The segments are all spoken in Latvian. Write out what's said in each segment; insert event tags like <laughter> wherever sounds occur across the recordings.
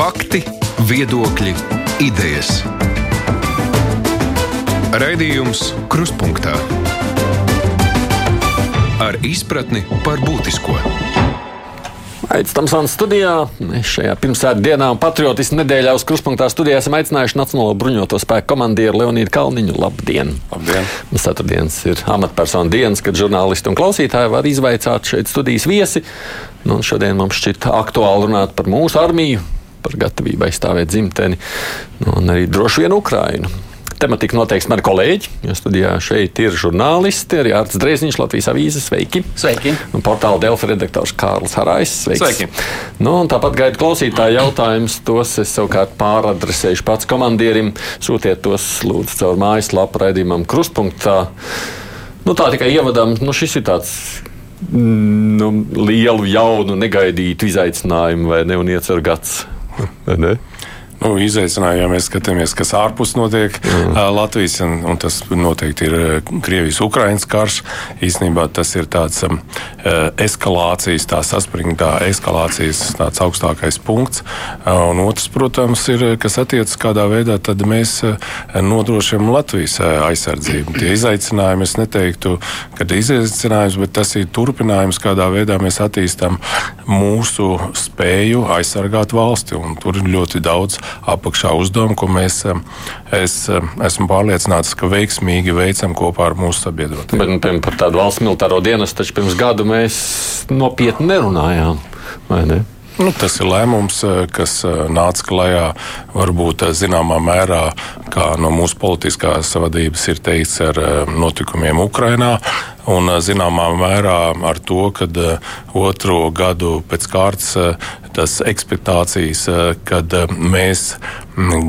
Fakti, viedokļi, idejas. Raidījums Kruspunkta ar izpratni par būtisko. Aizsmeļamies Tamsānas studijā. Mēs šajā pirmsvētku dienā un patriotismu nedēļā uz kruspunktā studijā esam aicinājuši Nacionālo bruņoto spēku komandieru Leonīdu Kalniņu. Labdien! Labdien. Mums ceturtdienas ir amatpersonu dienas, kad žurnālisti un klausītāji var izvaicāt šeit studijas viesi. Nu, šodien mums šķiet aktuāli runāt par mūsu armiju, par gatavību aizstāvēt dzimteni nu, un arī droši vien Ukrainu. Tematika noteikti mani kolēģi, jo studijā šeit ir žurnālisti, arī Arts Dreziņš, Latvijas avīzes, sveiki. Sveiki. Un portāla Delfa redaktors Kārls Harais. Sveiks. Sveiki. Nu, tāpat gaida klausītāju jautājumus. Tos es savukārt pāradresēšu pats komandierim. Sūtiet tos lūdzu caur mājaslapu raidījumam Kruspunktā. Nu, tā tikai ievadam, nu, šis ir tāds nu, lielu, jaunu, negaidītu izaicinājumu, vai ne? Un iecer gads. Vai ne? Nu, izaicinājumā mēs skatāmies, kas ārpus notiek mm. Latvijas, un, un tas noteikti ir Krievijas-Ukrainas karš. Īsnībā tas ir tāds um, eskalācijas, tā saspringtā eskalācijas tāds augstākais punkts. Un otrs, protams, ir, kas attiecas kādā veidā, tad mēs nodrošinām Latvijas aizsardzību. Tie izaicinājumi, es neteiktu, ka izaicinājums, bet tas ir turpinājums, kādā veidā mēs attīstām mūsu spēju aizsargāt valsti. Un tur ir ļoti daudz apakšā uzdevumu, ko mēs es, esmu pārliecināts, ka veiksmīgi veicam kopā ar mūsu sabiedrotiem. Bet, nu, piemēram, par tādu valsts militāro dienestu taču pirms gadu mēs nopietni nerunājām. Nu, tas ir lēmums, kas nāca klajā varbūt zināmā mērā, kā no mūsu politiskās vadības ir teikts, ar notikumiem Ukrajinā. Un zināmā mērā ar to, ka otro gadu pēc kārtas tas ekspektācijas, kad mēs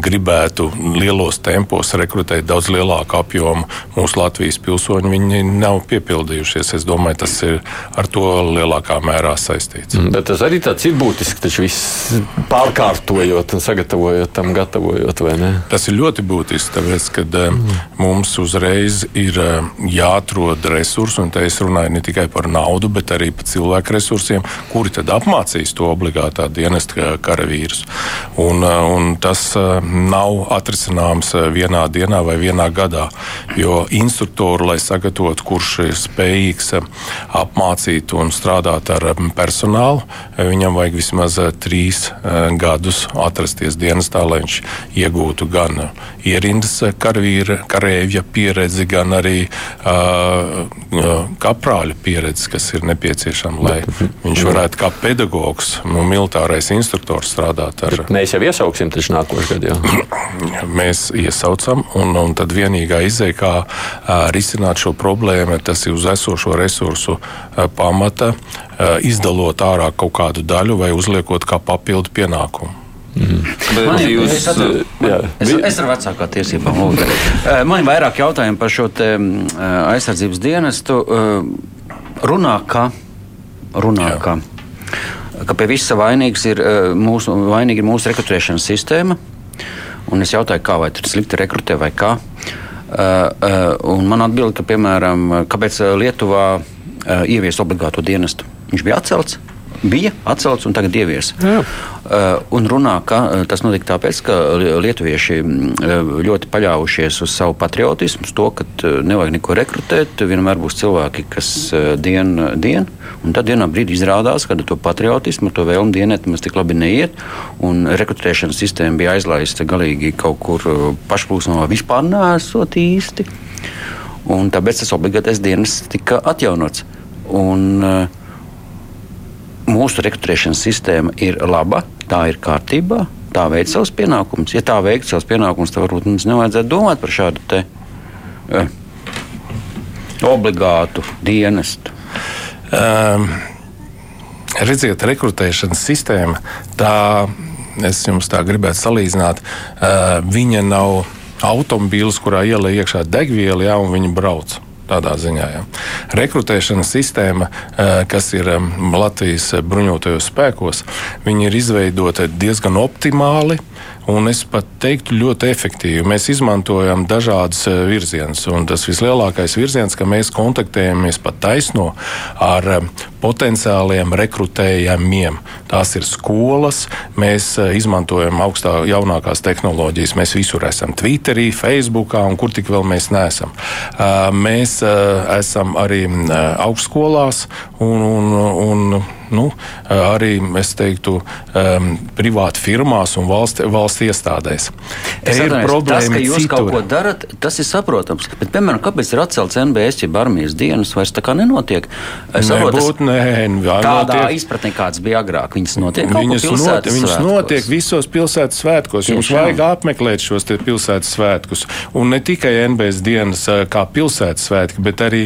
gribētu lielos tempos rekrutēt daudz lielāku apjomu mūsu Latvijas pilsoņu, viņi nav piepildījušies. Es domāju, tas ir ar to lielākā mērā saistīts. Bet tas arī tāds ir būtiski, taču viss pārkārtojot un sagatavojot tam, gatavojot, vai ne? Tas ir ļoti būtiski, tāpēc, ka mm. mums uzreiz ir jāatrod resursi, un te es runāju ne tikai par naudu, bet arī par cilvēku resursiem, kuri tad apmācīs to obligātā dienesta karavīrus. Un, un tas nav atrisināms vienā dienā vai vienā gadā. Jo instruktoru, lai sagatavotu, kurš ir spējīgs apmācīt un strādāt ar personālu, viņam vajag vismaz trīs gadus atrasties dienestā, lai viņš iegūtu gan ierindas karavīra, karavīra pieredzi, gan arī uh, kaprāļa pieredzi, kas ir nepieciešama, lai viņš varētu kā pedagogs, nu, militārais instruktors strādāt ar. Bet mēs jau iesauksim taču nākošais gads. <clears throat> mēs iesaucam, un, un tad vienīgā izēja, kā uh, risināt šo problēmu, tas ir uz esošo resursu uh, pamata, uh, izdalot ārā kaut kādu daļu vai uzliekot kā papildu pienākumu. Mm. Man ir, jūs, es, atru, man, es, es ar vecākā tiesībām. Man ir vairāk jautājumu par šo te, aizsardzības dienestu. Runā, ka, runā, ka, ka pie visa vainīgs ir mūsu, vainīga ir mūsu rekrutēšanas sistēma. Un es jautāju, kā vai tur slikti rekrutē vai kā. Un man atbild, ka, piemēram, kāpēc Lietuvā ievies obligāto dienestu? Viņš bija atcelts bija atcelts un tagad ievies. Jā. Uh, un runā, ka uh, tas notika tāpēc, ka lietuvieši uh, ļoti paļāvušies uz savu patriotismu, uz to, ka nevajag neko rekrutēt. Vienmēr būs cilvēki, kas dien, dien, un tad vienā brīdī izrādās, ka to patriotismu, to vēlmu dienēt mums tik labi neiet. Un rekrutēšanas sistēma bija aizlaista galīgi kaut kur pašplūsmā vispār nesot īsti. Un tāpēc tas obligātais dienas tika atjaunots. Un, uh, mūsu rekrutēšanas sistēma ir laba, tā ir kārtībā, tā veic savus pienākumus. Ja tā veiktu savus pienākumus, tad varbūt mums nevajadzētu domāt par šādu te, eh, obligātu dienestu. Um, redziet, rekrutēšanas sistēma, tā es jums tā gribētu salīdzināt, uh, viņa nav automobīls, kurā ielai iekšā degviela, jā, un viņi brauc. Tādā ziņā. Ja. Rekrutēšanas sistēma, eh, kas ir Latvijas bruņotajos spēkos, ir izveidota diezgan optimāli. Un es pat teiktu, ļoti efektīvi. Mēs izmantojam dažādas virzienus, un tas vislielākais virziens, ka mēs kontaktējamies pat taisno ar potenciāliem rekrutējumiem. Tās ir skolas, mēs izmantojam augstā jaunākās tehnoloģijas. Mēs visur esam Twitterī, Facebookā un kur tik vēl mēs neesam. Mēs esam arī augstskolās un, un, un nu, arī teiktu, um, privāti firmās un valsts, valsts iestādēs. Es ir problēma, tas, ka jūs citur. kaut ko darat, tas ir saprotams. Bet, piemēram, kāpēc ir atcelts NBS, ja armijas dienas vairs tā kā nenotiek? Es saprotu, tādā notiek. izpratnē, kāds bija agrāk. Viņas notiek viņas notiek, viņas notiek visos pilsētas svētkos. Tieši Jums vajag apmeklēt šos pilsētas svētkus. Un ne tikai NBS dienas kā pilsētas svētki, bet arī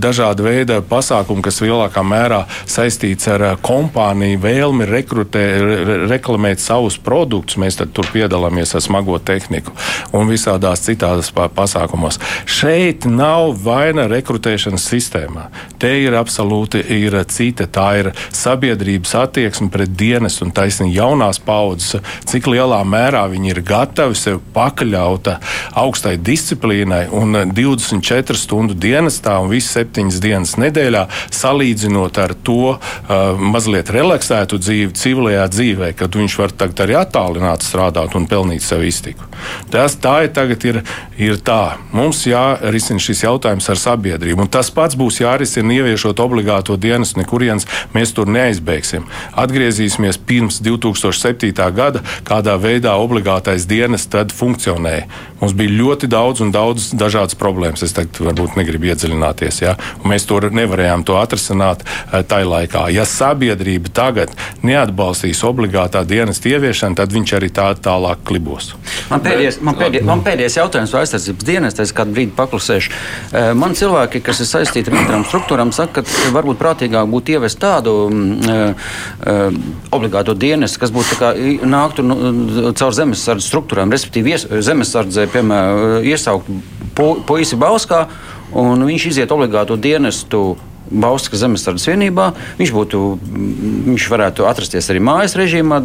dažāda veida pasākumi, kas lielākā mērā saistīts ar ar kompāniju vēlmi rekrutē, re, reklamēt savus produktus, mēs tur piedalāmies ar smago tehniku un visādās citās pasākumos. Šeit nav vaina rekrutēšanas sistēmā. Te ir absolūti ir cita. Tā ir sabiedrības attieksme pret dienas un taisnīgi jaunās paudzes, cik lielā mērā viņi ir gatavi sev pakļaut augstai disciplīnai un 24 stundu dienestā un visas 7 dienas nedēļā salīdzinot ar to, uh, mazliet relaksētu dzīvi civilajā dzīvē, kad viņš var tagad arī attālināt strādāt un pelnīt sev iztiku. Tas tā ir tagad ir, ir tā. Mums jārisina šis jautājums ar sabiedrību, un tas pats būs jārisina ieviešot obligāto dienas, nekurienes mēs tur neaizbēgsim. Atgriezīsimies pirms 2007. gada, kādā veidā obligātais dienas tad funkcionēja. Mums bija ļoti daudz un daudz dažādas problēmas. Es tagad varbūt negribu iedziļināties, ja? un mēs to nevarējām to atrisināt eh, tajā laikā. Ja sabiedrība tagad neatbalstīs obligātā dienas ieviešanu, tad viņš arī tā tālāk klibos. Man pēdējais, man pēdējais, man pēdējais jautājums par aizsardzības dienestu, es kādu brīdi paklusēšu. Eh, man cilvēki, kas ir saistīti ar militārām struktūrām, saka, ka varbūt prātīgāk būtu ievest tādu uh, obligāto dienestu, kas būtu kā, nāktu nu, caur zemesardzes struktūrām, respektīvi zemesardzē, piemēram, iesaukt pu, puisi Bauskā, un viņš iziet obligāto dienestu Bauskas zemesardzes vienībā. Viņš, būtu, viņš varētu atrasties arī mājas režīmā,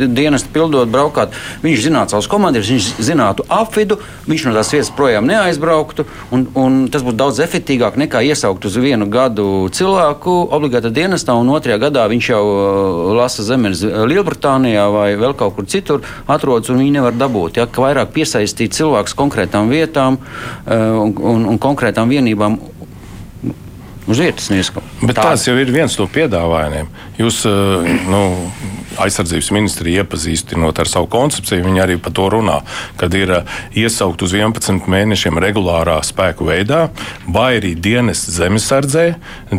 dienas pildot, braukāt. Viņš zinātu savus komandierus, viņš zinātu apvidu, viņš no tās vietas projām neaizbrauktu. Un, un tas būtu daudz efektīvāk nekā iesaukt uz vienu gadu cilvēku obligāti dienestā, un otrajā gadā viņš jau uh, lasa zemes Lielbritānijā vai vēl kaut kur citur atrodas, un viņi nevar dabūt. Ja, vairāk piesaistīt cilvēkus konkrētām vietām uh, un, un, un konkrētām vienībām uz vietas nieskam. Bet tā. tās jau ir viens no piedāvājumiem. Jūs, eh, nu, aizsardzības ministrija iepazīstinot ar savu koncepciju, viņi arī par to runā, kad ir eh, iesaukt uz 11 mēnešiem regulārā spēku veidā, vai arī dienas zemesardzē,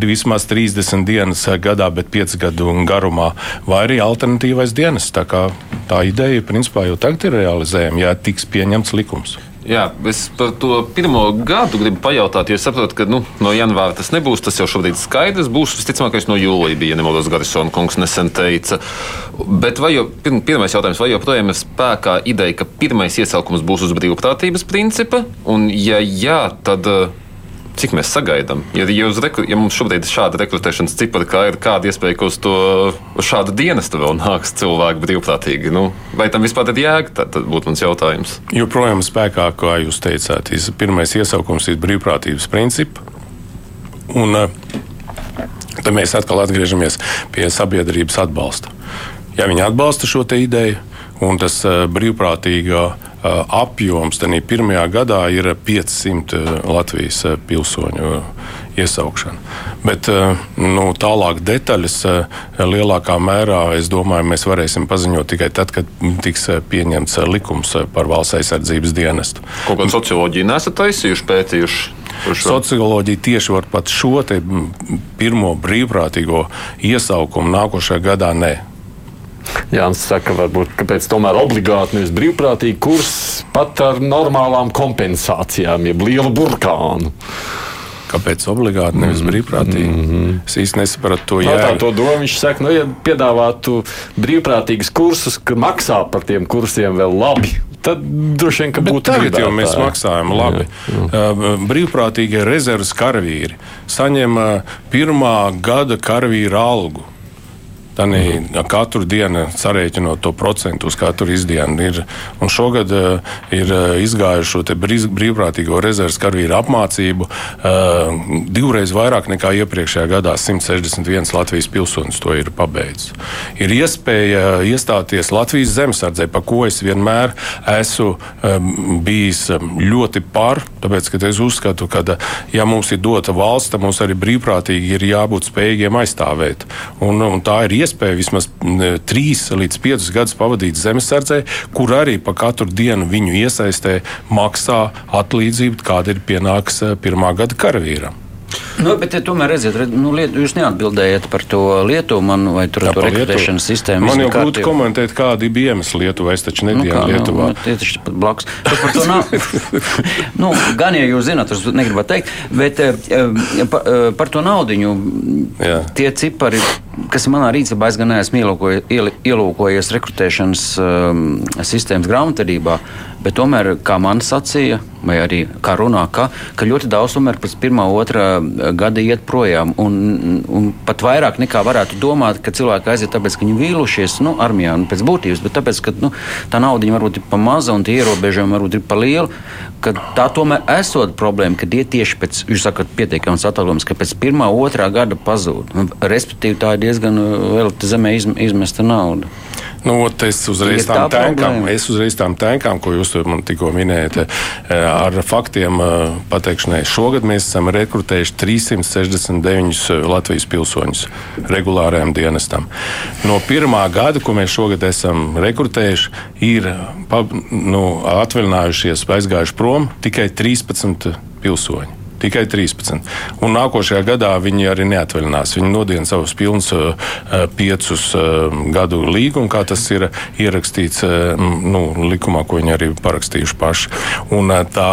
vismaz 30 dienas gadā, bet 5 gadu garumā, vai arī alternatīvais dienas. Tā, kā, tā ideja principā jau tagad ir realizējama, ja tiks pieņemts likums. Jā, es par to pirmo gadu gribu pajautāt, jo es saprotu, ka nu, no janvāra tas nebūs. Tas jau šobrīd ir skaidrs. Būs visticamākais no jūlija, bija nemaldos Garisona kungs nesen teica. Bet vai jau, pirmais jautājums, vai joprojām ir spēkā ideja, ka pirmais iesaukums būs uz brīvprātības principa? Un, ja jā, tad Cik mēs sagaidām? Ja, ja, rekru, ja mums šobrīd ir šāda rekrutēšanas cipara, kā ir kāda iespēja, ka uz to uz šādu dienestu vēl nāks cilvēki brīvprātīgi, nu, vai tam vispār ir jēga? Tad, tad būtu mans jautājums. Joprojām spēkā, kā jūs teicāt, ir pirmais iesaukums ir brīvprātības princips. Un eh, tad mēs atkal atgriežamies pie sabiedrības atbalsta. Ja viņi atbalsta šo ideju, un tas eh, brīvprātīgā apjoms tajā pirmajā gadā ir 500 Latvijas pilsoņu iesaukšana. Bet nu, tālāk detaļas lielākā mērā, es domāju, mēs varēsim paziņot tikai tad, kad tiks pieņemts likums par valsts aizsardzības dienestu. Kaut kādu socioloģiju nesat taisījuši, pētījuši? Socioloģija tieši var pat šo pirmo brīvprātīgo iesaukumu nākošajā gadā ne Jānis saka, varbūt kāpēc tomēr obligāti nevis brīvprātīgi kurs pat ar normālām kompensācijām, jeb lielu burkānu. Kāpēc obligāti nevis mm, brīvprātīgi? Mm -hmm. Es īsti nesapratu to jēgu. Tā to domu viņš saka, nu, ja piedāvātu brīvprātīgus kursus, ka maksā par tiem kursiem vēl labi. Tad droši vien, ka būtu tagad jau mēs maksājam labi. Jā, jā. Brīvprātīgie rezerves karavīri saņem pirmā gada karavīra algu Mhm. Katru dienu sarēķinot to procentu uz katru izdienu. Ir, un šogad uh, ir uh, izgājuši šo brīv, brīvprātīgo rezerves karavīru apmācību uh, divreiz vairāk nekā iepriekšējā gadā. 161 Latvijas pilsonis to ir pabeidzis. Ir iespēja iestāties Latvijas zemesardzē, pa ko es vienmēr esmu um, bijis ļoti par. Tāpēc, es uzskatu, ka, ja mums ir dota valsts, tad mums arī brīvprātīgi ir jābūt spējīgiem aizstāvēt. Un, un tā ir iespēja vismaz trīs līdz piecus gadus pavadīt zemesardzē, kur arī pa katru dienu viņu iesaistē maksā atlīdzību, kāda ir pienāks eh, pirmā gada karavīram. Nu, bet, ja tomēr, redziet, red, nu, liet, jūs neatbildējat par to Lietuvu, man, vai tur ir rekrutēšanas sistēma. Man jau grūti komentēt, kādi bija iemesli Lietuvā. Es taču nebiju nu, Lietuvā. Nu, tie taču pat blakus. Par to nav. <laughs> nu, gan, ja jūs zināt, es negribu teikt, bet eh, eh, par, eh, par to naudiņu Jā. tie cipari, kas manā rīcībā, es gan neesmu ielūkojies rekrutēšanas um, sistēmas grāmatvedībā. Bet tomēr, kā man sacīja, vai arī kā runā, ka, ka ļoti daudz tomēr pēc pirmā, otrā gada iet projām. Un, un pat vairāk nekā varētu domāt, ka cilvēki aiziet tāpēc, ka viņi vīlušies nu, armijā nu, pēc būtības, bet tāpēc, ka nu, tā nauda varbūt ir pa maza un tie ierobežojumi varbūt ir pa lieli. Tā tomēr esot problēma, ka tie tieši pēc, jūs sakat, pietiekams atalgojums, ka pēc pirmā, otrā gada pazūd. Respektīvi, tā ir diezgan vēl zemē izmesta nauda. Nu, es uzreiz tām tēnkām, es uzreiz tām tēnkām, ko jūs man tikko minējāt, eh, ar faktiem eh, pateikšanai. Šogad mēs esam rekrutējuši 369 eh, Latvijas pilsoņus regulārajam dienestam. No pirmā gada, ko mēs šogad esam rekrutējuši, ir nu, atvaļinājušies, aizgājuši prom tikai 13 pilsoņi tikai 13. Un nākošajā gadā viņi arī neatvaļinās. Viņi nodien savus pilnus uh, uh, piecus uh, gadu līgumu, kā tas ir ierakstīts nu, likumā, ko viņi arī parakstījuši paši. Un tā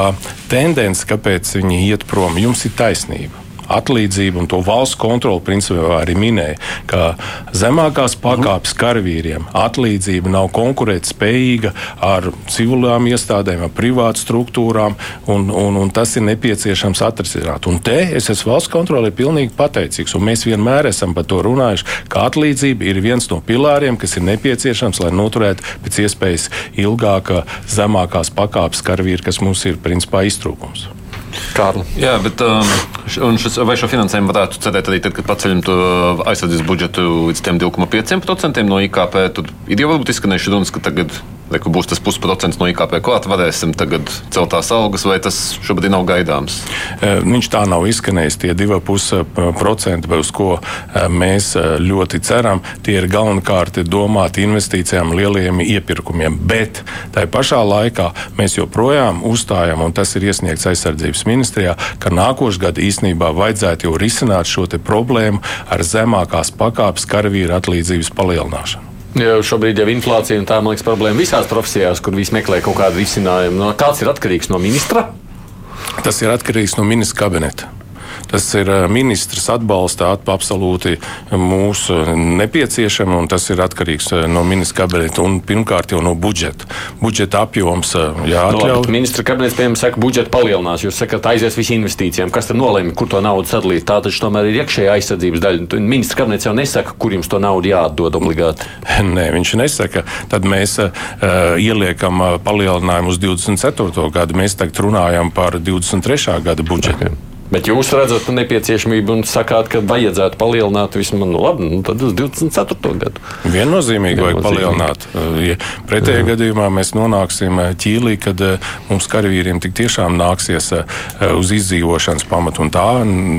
tendence, kāpēc viņi iet prom, jums ir taisnība atlīdzību un to valsts kontroli principā arī minēja, ka zemākās pakāpes karavīriem atlīdzība nav konkurētspējīga ar civilām iestādēm, ar privātu struktūrām, un, un, un tas ir nepieciešams atrisināt. Un te es esmu valsts kontrolē pilnīgi pateicīgs, un mēs vienmēr esam par to runājuši, ka atlīdzība ir viens no pilāriem, kas ir nepieciešams, lai noturētu pēc iespējas ilgāka zemākās pakāpes karavīri, kas mums ir principā iztrūkums. Kārli. Jā, bet um, šis, vai šo finansējumu varētu cerēt arī tad, kad paceļam to aizsardzības budžetu līdz 2,5% no IKP? Tad ir jau varbūt izskanējuši runas, ka tagad Reku būs tas pusprocents no IKP klāt, varēsim tagad celt tās algas, vai tas šobrīd nav gaidāms? E, viņš tā nav izskanējis. Tie 2,5%, uz ko e, mēs e, ļoti ceram, tie ir galvenokārt domāti investīcijām, lieliem iepirkumiem. Bet tai pašā laikā mēs joprojām uzstājam, un tas ir iesniegts aizsardzības ministrijā, ka nākošais gads īstenībā vajadzētu jau risināt šo problēmu ar zemākās pakāpes karavīru atlīdzības palielināšanu. Jo šobrīd jau inflācija un tā, man liekas, problēma visās profesijās, kur visi meklē kaut kādu risinājumu. No, kāds ir atkarīgs no ministra? Tas ir atkarīgs no ministra kabineta. Tas ir eh, ministrs atbalsta absolūti mūsu nepieciešama, un tas ir atkarīgs eh, no ministra kabineta un pirmkārt jau no budžeta. Budžeta apjoms eh, jāatļauj. No, ministra kabinets, piemēram, saka, budžeta palielinās. Jūs sakat, aizies visi investīcijām. Kas tad nolēma, kur to naudu sadalīt? Tā taču tomēr ir iekšējā aizsardzības daļa. Ministra kabinets jau nesaka, kur jums to naudu jāatdod obligāti. <laughs> Nē, viņš nesaka. Tad mēs uh, ieliekam palielinājumu uz 24. gadu. Mēs tagad runājam par 23. gada budžetu. Okay. Bet jūs redzat nepieciešamību un sakāt, ka vajadzētu palielināt vismaz nu, labi, nu, uz 24. gadu. Viennozīmīgi vajag palielināt. Ja pretējā gadījumā mēs nonāksim eh, ķīlī, kad eh, mums karavīriem tik tiešām nāksies uz izdzīvošanas pamatu. Tā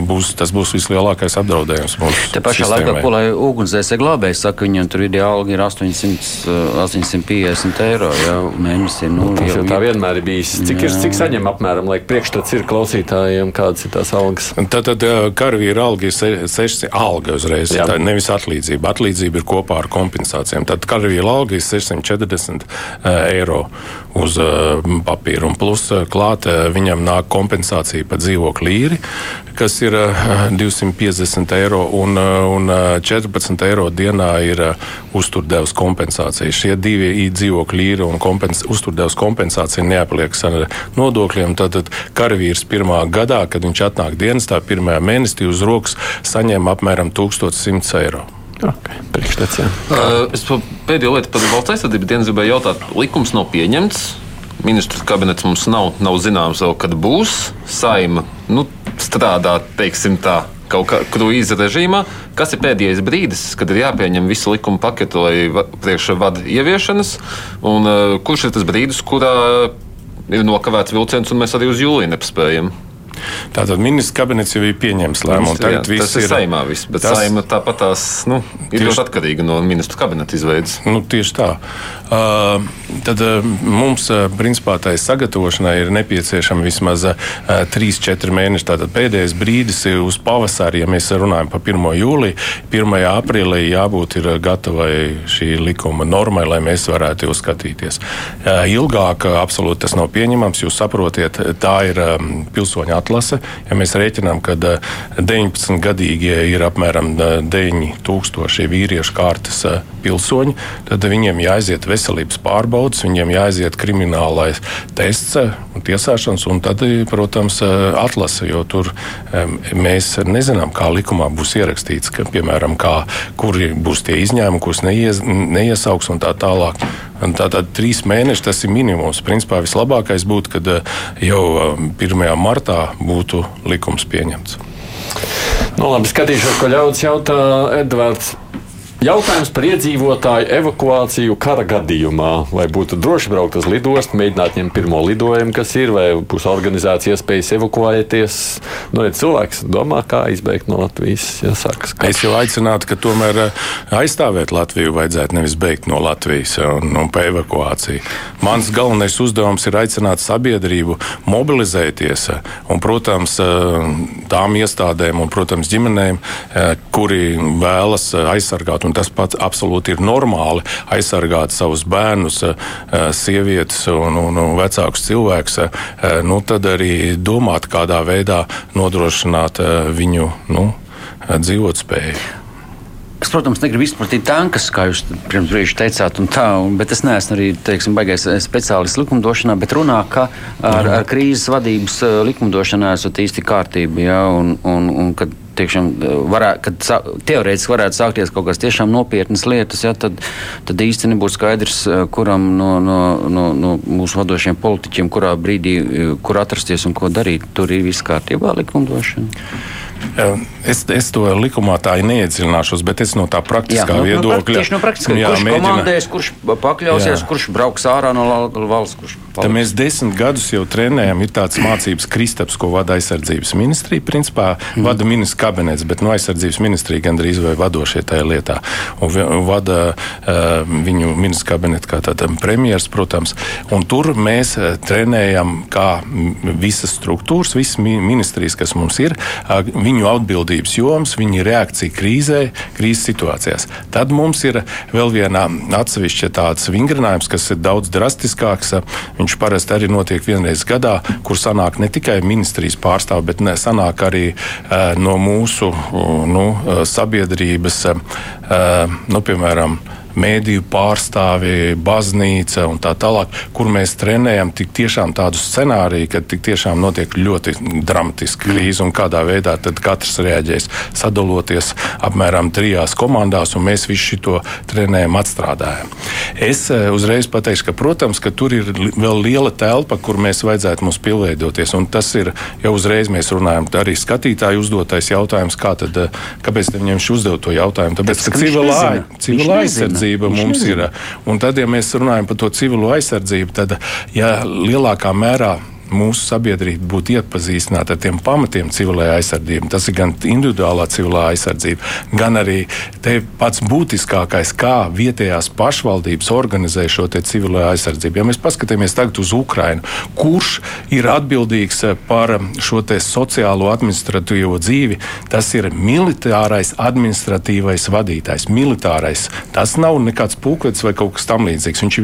būs, tas būs vislielākais apdraudējums mums. Te pašā sistēmai. laikā, ko lai ugunsdzēsē glābēji saka, viņam tur ideāli ir 800, 850 eiro jā, mēnesī. Nu, tas jau tā vienmēr ir bijis. Cik, ir, cik saņem apmēram, lai priekšstats ir klausītājiem, kāds ir tās algas. Tad, tad karavīra alga ir 600 alga uzreiz. Jā. Tā nevis atlīdzība. Atlīdzība ir kopā ar kompensācijām. Tad karavīra alga ir 640 eiro uz papīra. Un plus klāt viņam nāk kompensācija par dzīvokļu īri, kas ir 250 eiro un, un 14 eiro dienā ir uzturdevs kompensācija. Šie divi dzīvokļu īri un kompens, uzturdevs kompensācija neapliekas ar nodokļiem. Tad, tad karavīrs pirmā gadā, kad viņš atnāk dienestā, pirmajā mēnesī uz rokas saņem apmēram 1100 eiro. Okay, Priekšstats, uh, es pēdējo lietu par valsts aizsardzību dienas gribēju jautāt. Likums nav pieņemts. Ministru kabinets mums nav, nav zināms, vēl, kad būs. Saima nu, strādā, teiksim tā, kaut kā kruīza režīmā. Kas ir pēdējais brīdis, kad ir jāpieņem visu likuma paketu, lai priekšā vada ieviešanas? Un, uh, kurš ir tas brīdis, kurā ir nokavēts vilciens un mēs arī uz jūliju nepaspējam? Tātad ministrs kabinets jau ir pieņēmis lēmumu. Jā, tas ir saimā viss, bet tas, saima tāpat tās nu, ir tieši, atkarīga no ministru kabineta izveidas. Nu, tieši tā. Uh, tad uh, mums, uh, principā, tai sagatavošanai ir nepieciešama vismaz uh, 3-4 mēneši. Tātad pēdējais brīdis ir uz pavasari, ja mēs runājam par 1. jūliju. 1. aprīlī jābūt ir gatavai šī likuma normai, lai mēs varētu jau skatīties. Uh, ilgāk absolūti tas nav pieņemams. Jūs saprotiet, tā ir um, pilsoņa atlase. Ja mēs rēķinām, ka 19-gadīgie ir apmēram 9000 vīriešu kārtas pilsoņi, tad viņiem jāaiziet veselības pārbaudas, viņiem jāaiziet kriminālais tests tiesāšanas, un tad, protams, atlase, jo tur mēs nezinām, kā likumā būs ierakstīts, ka, piemēram, kā, kuri būs tie izņēmumi, kurus neies, neiesauks un tā tālāk. Tātad trīs mēneši tas ir minimums. Principā vislabākais būtu, kad jau 1. martā būtu likums pieņemts. Nu, labi, skatīšos, ko ļaudis jautā Edvards. Jautājums par iedzīvotāju evakuāciju kara gadījumā. Vai būtu droši braukt uz lidostu, mēģināt ņemt pirmo lidojumu, kas ir, vai būs organizācija iespējas evakuēties? Nu, ja cilvēks domā, kā izbeigt no Latvijas, jāsaka. Ka... Es jau aicinātu, ka tomēr eh, aizstāvēt Latviju vajadzētu nevis beigt no Latvijas un, un pa evakuāciju. Mans galvenais uzdevums ir aicināt sabiedrību mobilizēties un, protams, eh, tām iestādēm un, protams, ģimenēm, eh, kuri vēlas aizsargāt un tas pats absolūti ir normāli aizsargāt savus bērnus, eh, sievietes un, un, un vecākus cilvēkus, eh, nu, tad arī domāt, kādā veidā nodrošināt eh, viņu nu, dzīvotspēju. Es, protams, negribu izplatīt tankas, kā jūs pirms brīža teicāt, tā, bet es neesmu arī teiksim, baigais speciālists likumdošanā, bet runā, ka ar, ar krīzes vadības likumdošanā esat īsti kārtība. Ja, un, un, un, kad tiekšām, varē, kad teorētiski varētu sākties kaut kādas tiešām nopietnas lietas, ja, tad, tad īsti nebūs skaidrs, eh, kuram no, no, no, no mūsu vadošiem politiķiem, kurā brīdī, eh, kur atrasties un ko darīt. Tur ir viss kārtībā likumdošana. Es, es to likumā tā neiedziļināšos, bet es no tā praktiskā jā, viedokļa. Tieši no praktiskā. Jā, kurš mēģina... komandēs, kurš pakļausies, jā. kurš brauks ārā no valsts, kurš Tad mēs desmit gadus jau trenējam. Ir tāds mācības kristaps, ko vada aizsardzības ministrija. Principā mm. vada ministrs kabinets, bet no aizsardzības ministrija gandrīz vai vadošie tajā lietā. Un vada uh, viņu ministrs kabinets kā tādam premjeras, protams. Un tur mēs trenējam, kā visas struktūras, visas ministrijas, kas mums ir. Uh, viņu atbildības joms, viņa reakcija krīzē, krīzes situācijās. Tad mums ir vēl viena atsevišķa tāds vingrinājums, kas ir daudz drastiskāks. Viņš parasti arī notiek vienreiz gadā, kur sanāk ne tikai ministrijas pārstāvji, bet ne, sanāk arī uh, no mūsu nu, sabiedrības, uh, nu, piemēram, mēdīju pārstāvi, baznīca un tā tālāk, kur mēs trenējam tik tiešām tādu scenāriju, ka tik tiešām notiek ļoti dramatiska krīze un kādā veidā tad katrs reaģēs, sadaloties apmēram trijās komandās, un mēs visu šo trenējumu atstrādājam. Es eh, uzreiz pateikšu, ka, protams, ka tur ir vēl liela telpa, kur mēs vajadzētu mums pilnveidoties, un tas ir jau uzreiz mēs runājam, arī skatītāju uzdotais jautājums, kā tad, eh, kāpēc viņam šis uzdev to jautājumu? Tāpēc, ka civilā aizsardzība aizsardzība mums ir. Un tad, ja mēs runājam par to civilo aizsardzību, tad ja lielākā mērā mūsu sabiedrība būtu iepazīstināta ar tiem pamatiem civilajai aizsardzībai. Tas ir gan individuālā civilā aizsardzība, gan arī pats būtiskākais, kā vietējās pašvaldības organizē šo civilo aizsardzību. Ja mēs paskatāmies tagad uz Ukrajinu, kurš ir atbildīgs eh, par šo sociālo administratīvo dzīvi, tas ir militārais administratīvais vadītājs. Militārais. Tas nav nekāds pulkvedis vai kaut kas tamlīdzīgs. Viņš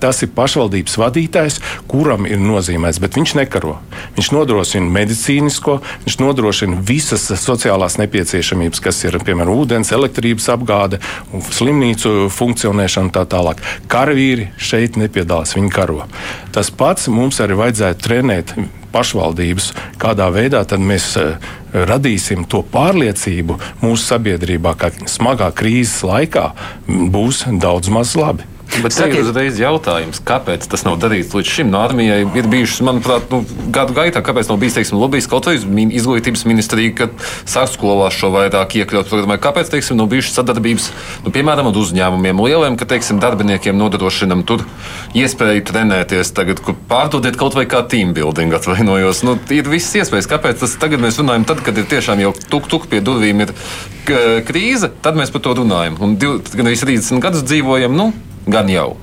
tas ir pašvaldības vadītājs, kuram ir nozīmēts. Bet bet viņš nekaro. Viņš nodrošina medicīnisko, viņš nodrošina visas sociālās nepieciešamības, kas ir piemēram ūdens, elektrības apgāde, slimnīcu funkcionēšana un tā tālāk. Karavīri šeit nepiedalās, viņi karo. Tas pats mums arī vajadzētu trenēt pašvaldības, kādā veidā mēs radīsim to pārliecību mūsu sabiedrībā, ka smagā krīzes laikā būs daudz maz labi. Bet Sakiet, ir uzreiz jautājums, kāpēc tas nav darīts līdz šim? No armijai ir bijušas, manuprāt, nu, gadu gaitā, kāpēc nav bijis teiksim, lobbyis kaut vai izglītības ministrija, kad sāk skolās šo vairāk iekļaut programmā. Kāpēc teiksim, nav bijušas sadarbības, nu, piemēram, ar uzņēmumiem lieliem, ka teiksim, darbiniekiem nodrošinam tur iespēju trenēties, tagad, kur pārdodiet kaut vai kā team building atvainojos. Nu, ir viss iespējas, kāpēc tas tagad mēs runājam, tad, kad ir tiešām jau tuk tuk pie durvīm ir krīze, tad mēs par to runājam. Un div, gan arī 30 gadus dzīvojam. Nu, gan jau.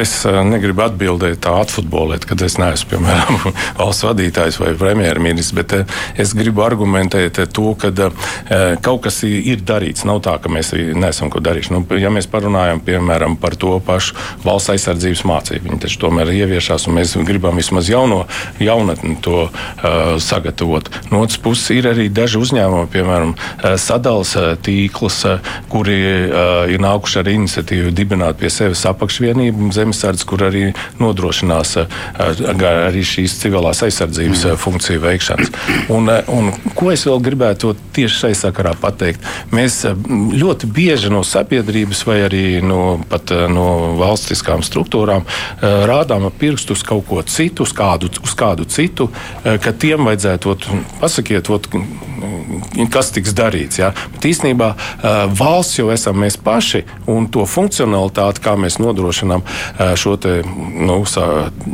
Es eh, negribu atbildēt tā atfutbolēt, kad es neesmu, piemēram, <laughs> valsts vadītājs vai premjerministrs, bet eh, es gribu argumentēt to, ka eh, kaut kas ir darīts. Nav tā, ka mēs neesam ko darījuši. Nu, ja mēs parunājam, piemēram, par to pašu valsts aizsardzības mācību, viņi taču tomēr ieviešās, un mēs gribam vismaz jauno jaunatni to uh, sagatavot. No otras puses, ir arī daži uzņēmumi, piemēram, sadals tīklus, kuri uh, ir nākuši ar iniciatīvu dibināt pie sevis apakšvienību Savienība zemesardze, kur arī nodrošinās arī šīs civilās aizsardzības mm. funkciju veikšanas. Un, un ko es vēl gribētu tieši šai sakarā pateikt? Mēs ļoti bieži no sabiedrības vai arī no, pat, no valstiskām struktūrām rādām ar pirkstu uz kaut ko citu, uz kādu, uz kādu citu, ka tiem vajadzētu ot, pasakiet, ot, kas tiks darīts. Ja? Bet īstenībā valsts jau esam mēs paši un to funkcionalitāti, kā mēs nodrošinām nodrošinām šo te, nu,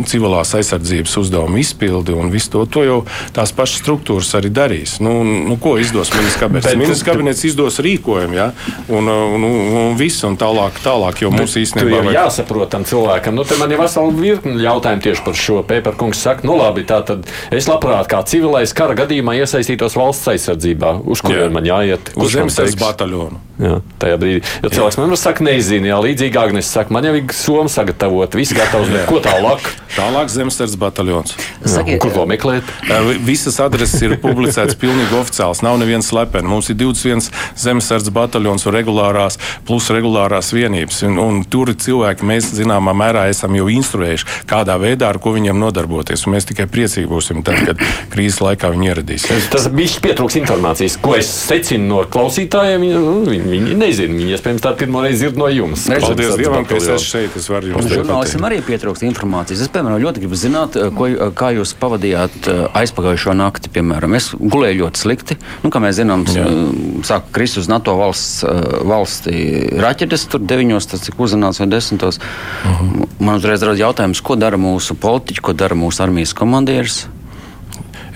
civilās aizsardzības uzdevumu izpildi un visu to. To jau tās pašas struktūras arī darīs. Nu, nu, ko izdos ministrs kabinets? Ministrs kabinets izdos rīkojumu, ja? un, un, un, un viss, un tālāk, tālāk jo mums īstenībā ir jāsaprot tam cilvēkam. Nu, man ir vesela virkni jautājumu tieši par šo. Pēperkungs saka, nu labi, tā tad es labprāt kā civilais kara gadījumā iesaistītos valsts aizsardzībā. Uz kurien man jāiet? Uz zemes bataljonu. Jā, tajā brīdī. Jo cilvēks man saka, nezinu, jā, līdzīgi Agnēs saka, man jau ir soma sagatavot, viss gatavs, bet ko tālāk? Tālāk zemesardze bataljons. Sakiet, kur to meklēt? Visas adreses ir publicētas pilnīgi oficiāls. Nav neviens slepeni. Mums ir 21 zemesardze bataljons un regulārās, plus regulārās vienības. Un, un tur cilvēki mēs zināmā mērā esam jau instruējuši, kādā veidā ar ko viņiem nodarboties. Un mēs tikai priecīgi būsim tad, kad krīzes laikā viņi ieradīsies. Tas bija pietrūks informācijas, ko es secinu no klausītājiem. Viņi, Viņi nezina, viņi iespējams tā pirmo reizi dzird no jums. Paldies Dievam, ka es esmu šeit. Es varu jums teikt. Žurnālistam arī pietrūkst informācijas. Es, piemēram, ļoti gribu zināt, eh, ko, eh, kā jūs pavadījāt eh, aizpagājušo nakti, piemēram. Es gulēju ļoti slikti. Nu, kā mēs zinām, sāka krist uz NATO valsts, valsti raķetes, tur deviņos, tas cik uzzināts vai desmitos. Uh. -huh. Man uzreiz rada jautājums, ko dara mūsu politiķi, ko dara mūsu armijas komandieris.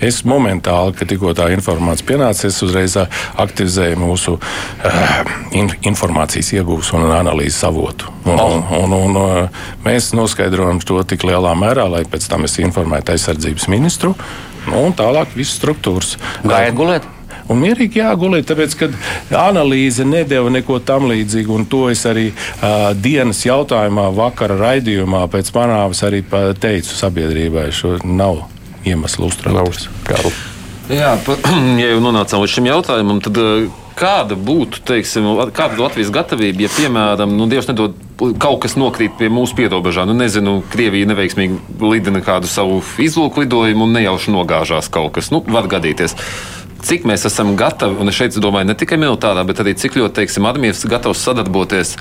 Es momentāli, kad tikko tā informācija pienāca, es uzreiz aktivizēju mūsu uh, in, informācijas iegūs un analīzes avotu. Un, oh. un, un, un, mēs noskaidrojam to tik lielā mērā, lai pēc tam es informētu aizsardzības ministru nu, un tālāk visas struktūras. Gājiet gulēt! Un mierīgi jāgulēt, tāpēc, ka analīze nedēva neko tam līdzīgu. Un to es arī uh, dienas jautājumā, vakara raidījumā pēc manāmas arī teicu sabiedrībai. Šo nav iemeslu uztraukties. Jā, <clears throat> ja jau nonācām līdz šim jautājumam, tad eh, kāda būtu teiksim, kāda Latvijas gatavība, ja, piemēram, nu, Dievs nedod kaut kas nokrīt pie mūsu pierobežām? Nu, nezinu, Krievija neveiksmīgi lidina kādu savu izlūku lidojumu un nejauši nogāžās kaut kas. Nu, var gadīties cik mēs esam gatavi, un es šeit domāju ne tikai militārā, bet arī cik ļoti, teiksim, armijas gatavs sadarboties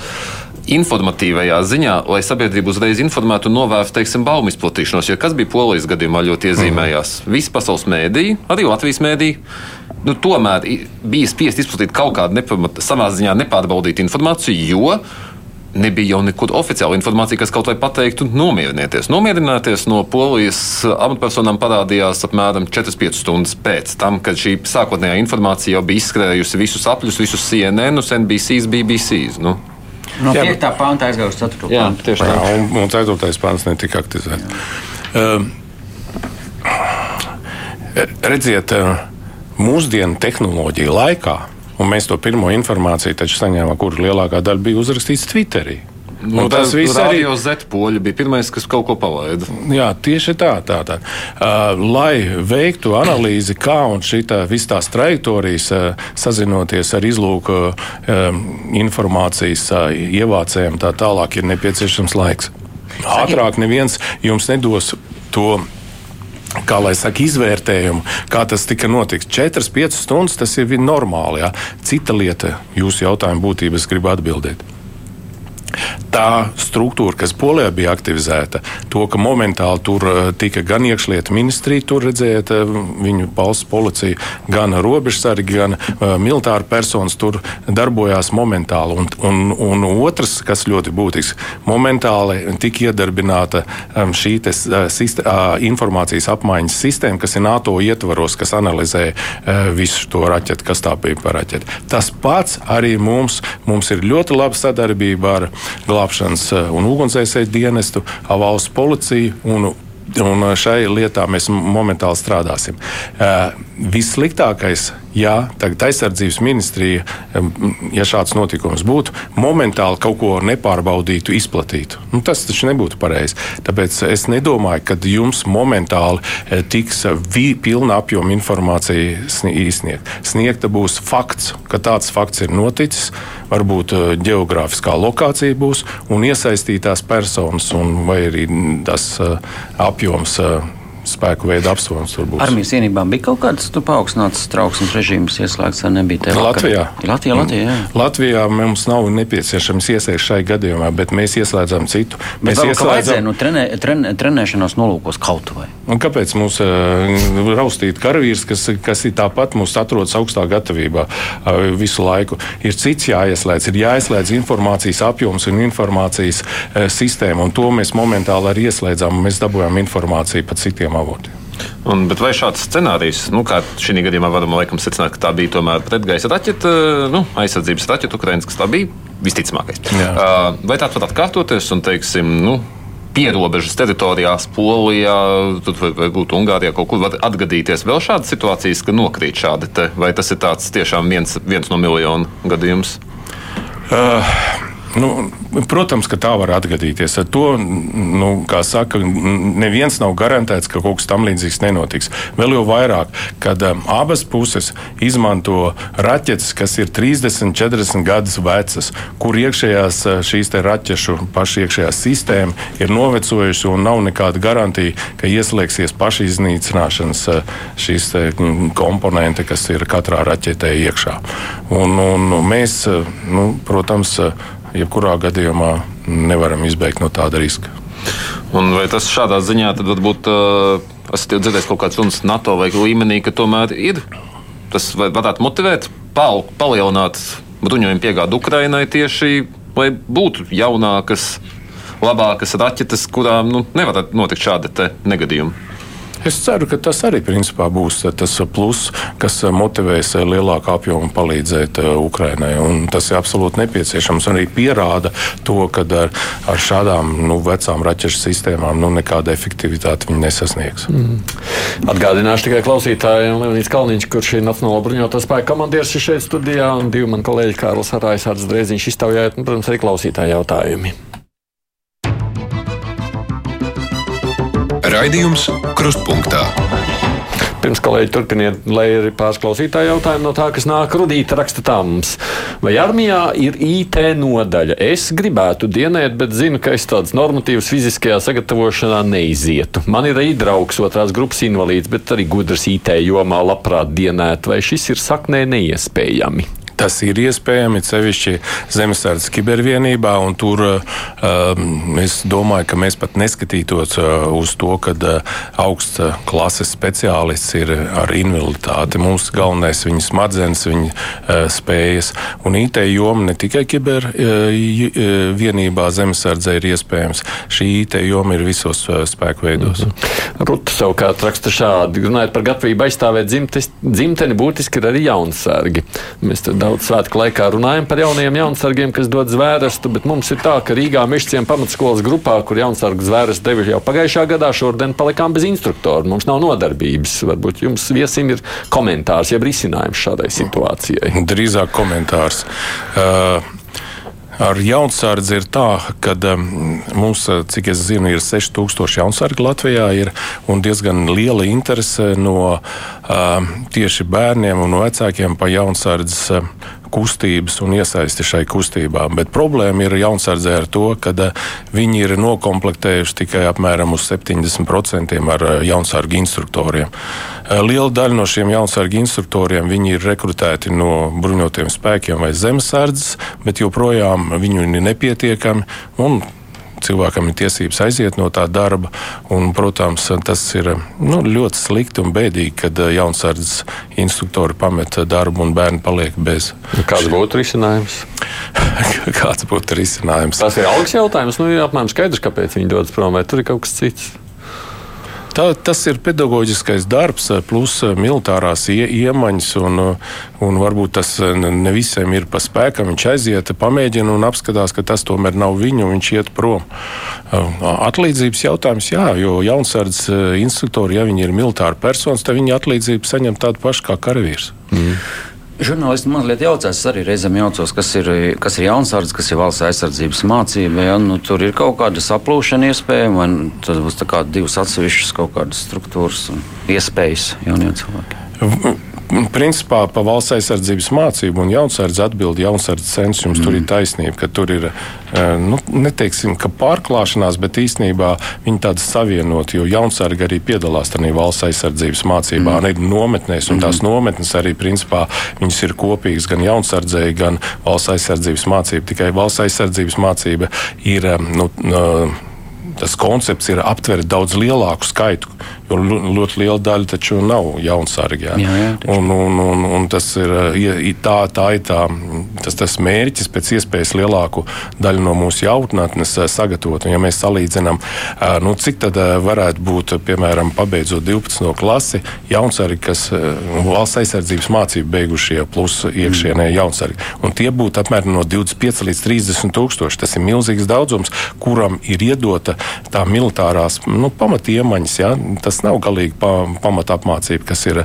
informatīvajā ziņā, lai sabiedrība uzreiz informētu un novērstu, teiksim, baumu izplatīšanos. Jo kas bija polijas gadījumā ļoti iezīmējās? Mm. Visi pasaules mēdīji, arī Latvijas mēdīji. Nu, tomēr bija spiest izplatīt kaut kādu nepamat, savā ziņā nepārbaudītu informāciju, jo nebija jau nekur oficiāla informācija, kas kaut vai pateiktu, nomierinieties. Nomierināties no polijas amatpersonām parādījās apmēram 4-5 stundas pēc tam, kad šī sākotnējā informācija jau bija izskrējusi visus apļus, visus CNN, NBC, BBC. Nu. No 5. pānta aizgāja uz 4. Jā, tieši tā. Un, un 4. pāns netika aktivizēts. Uh, redziet, mūsdienu tehnoloģiju laikā, un mēs to pirmo informāciju saņēmām, kur lielākā daļa bija uzrakstīts Twitterī. Nu, tas viss arī bija Zetpoļi, bija pirmais, kas kaut ko palaida. Jā, tieši tā. tā, tā. Uh, lai veiktu analīzi, kā un šitā, visas tās trajektorijas, uh, sazinoties ar izlūku uh, informācijas uh, ievācējiem, tā tālāk ir nepieciešams laiks. Ātrāk neviens jums nedos to kā lai saka, izvērtējumu, kā tas tika notiks. 4-5 stundas tas ir normāli. Jā. Cita lieta, jūsu jautājumu būtības gribu atbildēt tā struktūra, kas Polijā bija aktivizēta, to, ka momentāli tur eh, tika gan iekšlietu ministrija, tur redzējāt eh, viņu valsts policiju, gan robežsargi, gan uh, militāri personas tur darbojās momentāli. Un, un, un otrs, kas ļoti būtisks, momentāli tika iedarbināta um, šī te, uh, sist, uh, informācijas apmaiņas sistēma, kas ir NATO ietvaros, kas analizē visu to raķetu, kas tā bija par raķeti. Tas pats arī mums, mums ir ļoti laba sadarbība ar glābšanas eh, un ugunsdzēsēju dienestu, valsts policiju un Un šai lietā mēs momentāli strādāsim. Uh, vissliktākais, ja tagad aizsardzības ministrija, ja šāds notikums būtu, momentāli kaut ko nepārbaudītu, izplatītu. Nu, tas taču nebūtu pareizi. Tāpēc es nedomāju, ka jums momentāli eh, tiks pilna apjoma informācija izsniegta. Sniegta būs fakts, ka tāds fakts ir noticis, varbūt eh, geogrāfiskā lokācija būs un iesaistītās personas, un vai arī tas apjoms spēku veidu apsvērums tur būs. Armijas vienībām bija kaut kāds paaugstināts trauksmes režīms ieslēgts, vai nebija tā? Latvijā. Latvijā, Latvijā, jā. Latvijā mums nav nepieciešams iesaist šai gadījumā, bet mēs ieslēdzam citu. Bet mēs ieslēdzam no trenē, tren, trenēšanās nolūkos kaut vai. Un kāpēc mums uh, raustīt karavīrs, kas, kas ir tāpat mums atrodas augstā gatavībā uh, visu laiku? Ir cits jāieslēdz, ir jāieslēdz informācijas apjoms un informācijas uh, sistēma, un to mēs momentāli arī ieslēdzām, un mēs dabūjām informāciju par citiem citiem avotiem. Un, bet vai šāds scenārijs, nu, kā šī gadījumā varam laikam secināt, ka tā bija tomēr pretgaisa raķeta, nu, aizsardzības raķeta, Ukraiņas, kas tā bija visticamākais. Jā. Vai tāds var atkārtoties un, teiksim, nu, pierobežas teritorijās, Polijā, varbūt Ungārijā, kaut kur var atgadīties vēl šādas situācijas, ka nokrīt šādi te, vai tas ir tāds tiešām viens, viens no miljonu gadījums? Uh. Nu, protams, ka tā var atgadīties. Ar to, nu, kā saka, neviens nav garantēts, ka kaut kas tam līdzīgs nenotiks. Vēl jau vairāk, kad um, abas puses izmanto raķetes, kas ir 30, 40 gadus vecas, kur iekšējās uh, šīs raķešu paša iekšējā sistēma ir novecojusi un nav nekāda garantija, ka ieslēgsies pašiznīcināšanas uh, šīs komponente, kas ir katrā raķetē iekšā. Un, un mēs, uh, nu, protams, jebkurā gadījumā nevaram izbeigt no tāda riska. Un vai tas šādā ziņā tad varbūt uh, esat dzirdējis kaut kāds runas NATO vai līmenī, ka tomēr ir tas varētu motivēt, pal palielināt bruņojumu piegādu Ukrainai tieši, lai būtu jaunākas, labākas raķetes, kurām nu, nevar notikt šādi negadījumi? Es ceru, ka tas arī principā būs tas plus, kas motivēs lielāku apjomu palīdzēt eh, Ukrainai. Un tas ir absolūti nepieciešams. Arī pierāda to, ka ar, ar šādām nu, vecām raķešu sistēmām nu, nekāda efektivitāte viņi nesasniegs. Mm. Atgādināšu tikai klausītājiem, Leonīds Kalniņš, kurš ir Nacionālo bruņoto spēku komandieris šeit studijā, un divi mani kolēģi Kārlis Arājs, Arts Drēziņš iztaujājot, un, protams, arī klausītāju jautājumi. Raidījums Krustpunktā. Pirms kolēģi turpiniet, lai ir pārklausītāji jautājumi no tā, kas nāk rudīt, raksta tā mums. Vai armijā ir IT nodaļa? Es gribētu dienēt, bet zinu, ka es tādas normatīvas fiziskajā sagatavošanā neizietu. Man ir arī draugs, otrās grupas invalīds, bet arī gudrs IT jomā labprāt dienēt. Vai šis ir saknē neiespējami? Tas ir iespējami, sevišķi zemesardzes kibervienībā, un tur uh, es domāju, ka mēs pat neskatītos uh, uz to, ka uh, augsta klases speciālists ir ar invaliditāti. Mums galvenais ir viņa smadzenes, viņa spējas, un IT joma ne tikai kibervienībā zemesardzē ir iespējams. Šī IT joma ir visos spēku veidos. -hmm. Ruta savukārt raksta šādi, runājot par gatavību aizstāvēt dzimtes, dzimteni, būtiski ir arī jaunsargi. Mēs tad daudz svētku laikā runājam par jauniem jaunsargiem, kas dod zvērestu, bet mums ir tā, ka Rīgā Mišciem pamatskolas grupā, kur jaunsargu zvērestu devuši jau pagājušā gadā, šodien palikām bez instruktora. Mums nav nodarbības. Varbūt jums viesim ir komentārs, jeb risinājums šādai situācijai. Drīzāk komentārs. Uh, Ar jaunsardzi ir tā, ka um, mums, uh, cik es zinu, ir 6000 jaunsargi Latvijā ir, un diezgan liela interese no uh, tieši bērniem un vecākiem par jaunsardzes uh, kustības un iesaisti šai kustībā. Bet problēma ir jaunsardzē ar to, ka viņi ir nokomplektējuši tikai apmēram uz 70% ar jaunsargu instruktoriem. Liela daļa no šiem jaunsargu instruktoriem ir rekrutēti no bruņotiem spēkiem vai zemesardzes, bet joprojām viņu ir nepietiekami cilvēkam ir tiesības aiziet no tā darba. Un, protams, tas ir nu, ļoti slikti un bēdīgi, kad eh, jaunsardzes instruktori pamet darbu un bērni paliek bez. Kāds būtu risinājums? <laughs> Kāds būtu risinājums? Tas ir algas jautājums. Nu, ir apmēram skaidrs, kāpēc viņi dodas prom, vai tur ir kaut kas cits. Tā, tas ir pedagoģiskais darbs, plus eh, militārās ie, iemaņas, un, eh, un varbūt tas eh, ne visiem ir pa spēkam. Viņš aiziet, pamēģina un apskatās, ka tas tomēr nav viņu, viņš iet prom. Atlīdzības jautājums, jā, jo jaunsardzes instruktori, ja viņi ir militāri personas, tad viņi atlīdzību saņem tādu pašu kā karavīrs. Mm. Žurnālisti mazliet jaucās, arī reizēm jaucos, kas ir, kas ir jaunsardze, kas ir valsts aizsardzības mācība. Ja? Nu, tur ir kaut kāda saplūšana iespējama, vai tas būs divas atsevišķas kaut kādas struktūras un iespējas jauniem cilvēkiem. Principā pa valsts aizsardzības mācību un jaunsardze atbild jaunsardze cens. Jums mm. tur ir mm. taisnība, ka tur ir, eh, nu, neteiksim, ka pārklāšanās, bet īstenībā viņi tādas savienot, jo jaunsardze arī piedalās tajā valsts aizsardzības mācībā, mm. ne nometnēs, un tās mm. nometnes arī principā viņas ir kopīgas gan jaunsardzēji, gan valsts aizsardzības mācība. Tikai valsts aizsardzības mācība ir, eh, nu, tas koncepts ir aptvert daudz lielāku skaitu Jo ļoti liela daļa taču nav jaunsargi. Jā. Jā, jā, un, un, un, un tas ir tā, tā ir tā, tas, tas mērķis pēc iespējas lielāku daļu no mūsu jaunatnes sagatavot. Un, ja mēs salīdzinām, nu, cik tad varētu būt, piemēram, pabeidzot 12. klasi, jaunsargi, kas valsts aizsardzības mācību beigušie, plus iekšienē mm. jaunsargi. Un tie būtu apmēram no 25 līdz 30 tūkstoši. Tas ir milzīgs daudzums, kuram ir iedota tā militārās nu, pamatiemaņas. Ja? Tas tas nav galīgi pa, pamata apmācība, kas ir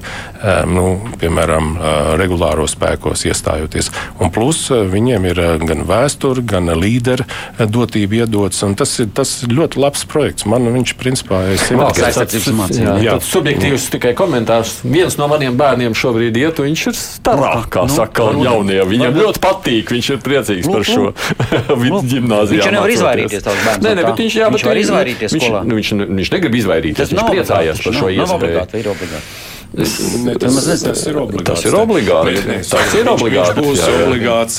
nu, piemēram regulāro spēkos iestājoties. Un plus viņiem ir gan vēsture, gan līderu dotība iedots. Tas ir tas ļoti labs projekts. Man viņš principā ir. Jā, jā. subjektīvs tikai komentārs. Viens no maniem bērniem šobrīd iet, un viņš ir starā, kā nu, saka nu, jaunie. Viņam nu, ļoti patīk, viņš ir priecīgs nu, par šo nu, <laughs> gimnāziju. Viņš nevar izvairīties no tā. Nē, nē, bet viņš, jā, viņš bet var izvairīties. Viņš, viņš, viņš negrib izvairīties. Viņš priecājās par šo iespēju. Nav obligāti, ir obligāti. Es, ne, tas, tas, tas ir obligāti. Tas ir obligāti. Bet, ne, tas ir obligāti. Tas būs jā, jā. obligāts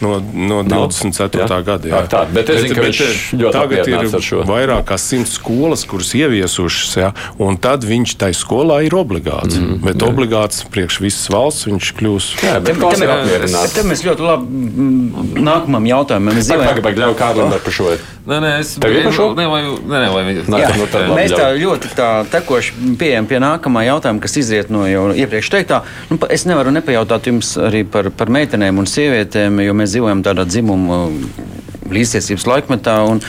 no, no 24. Jā. gada. Jā. Tā, bet es zinu, ka viņš ļoti tagad ir vairāk kā simt skolas, kuras ieviesušas, jā, un tad viņš tai skolā ir obligāts. Mm, bet jā. obligāts priekš visas valsts viņš kļūs. Jā, bet te, te, te, te mēs ļoti labi mm, nākamam jautājumam. Mēs dzīvojam. Pagaid, ļauj kādam par šo. Nē, nē, es tev šo. Nē, vai, nē, vai, nē, jā, nu, mēs tā ļoti tā tekoši pieejam pie nākamā jautājuma, kas izriet no jau iepriekš teiktā. Nu, es nevaru nepajautāt jums arī par, par meitenēm un sievietēm, jo mēs dzīvojam tādā dzimuma līdztiesības laikmetā. Un,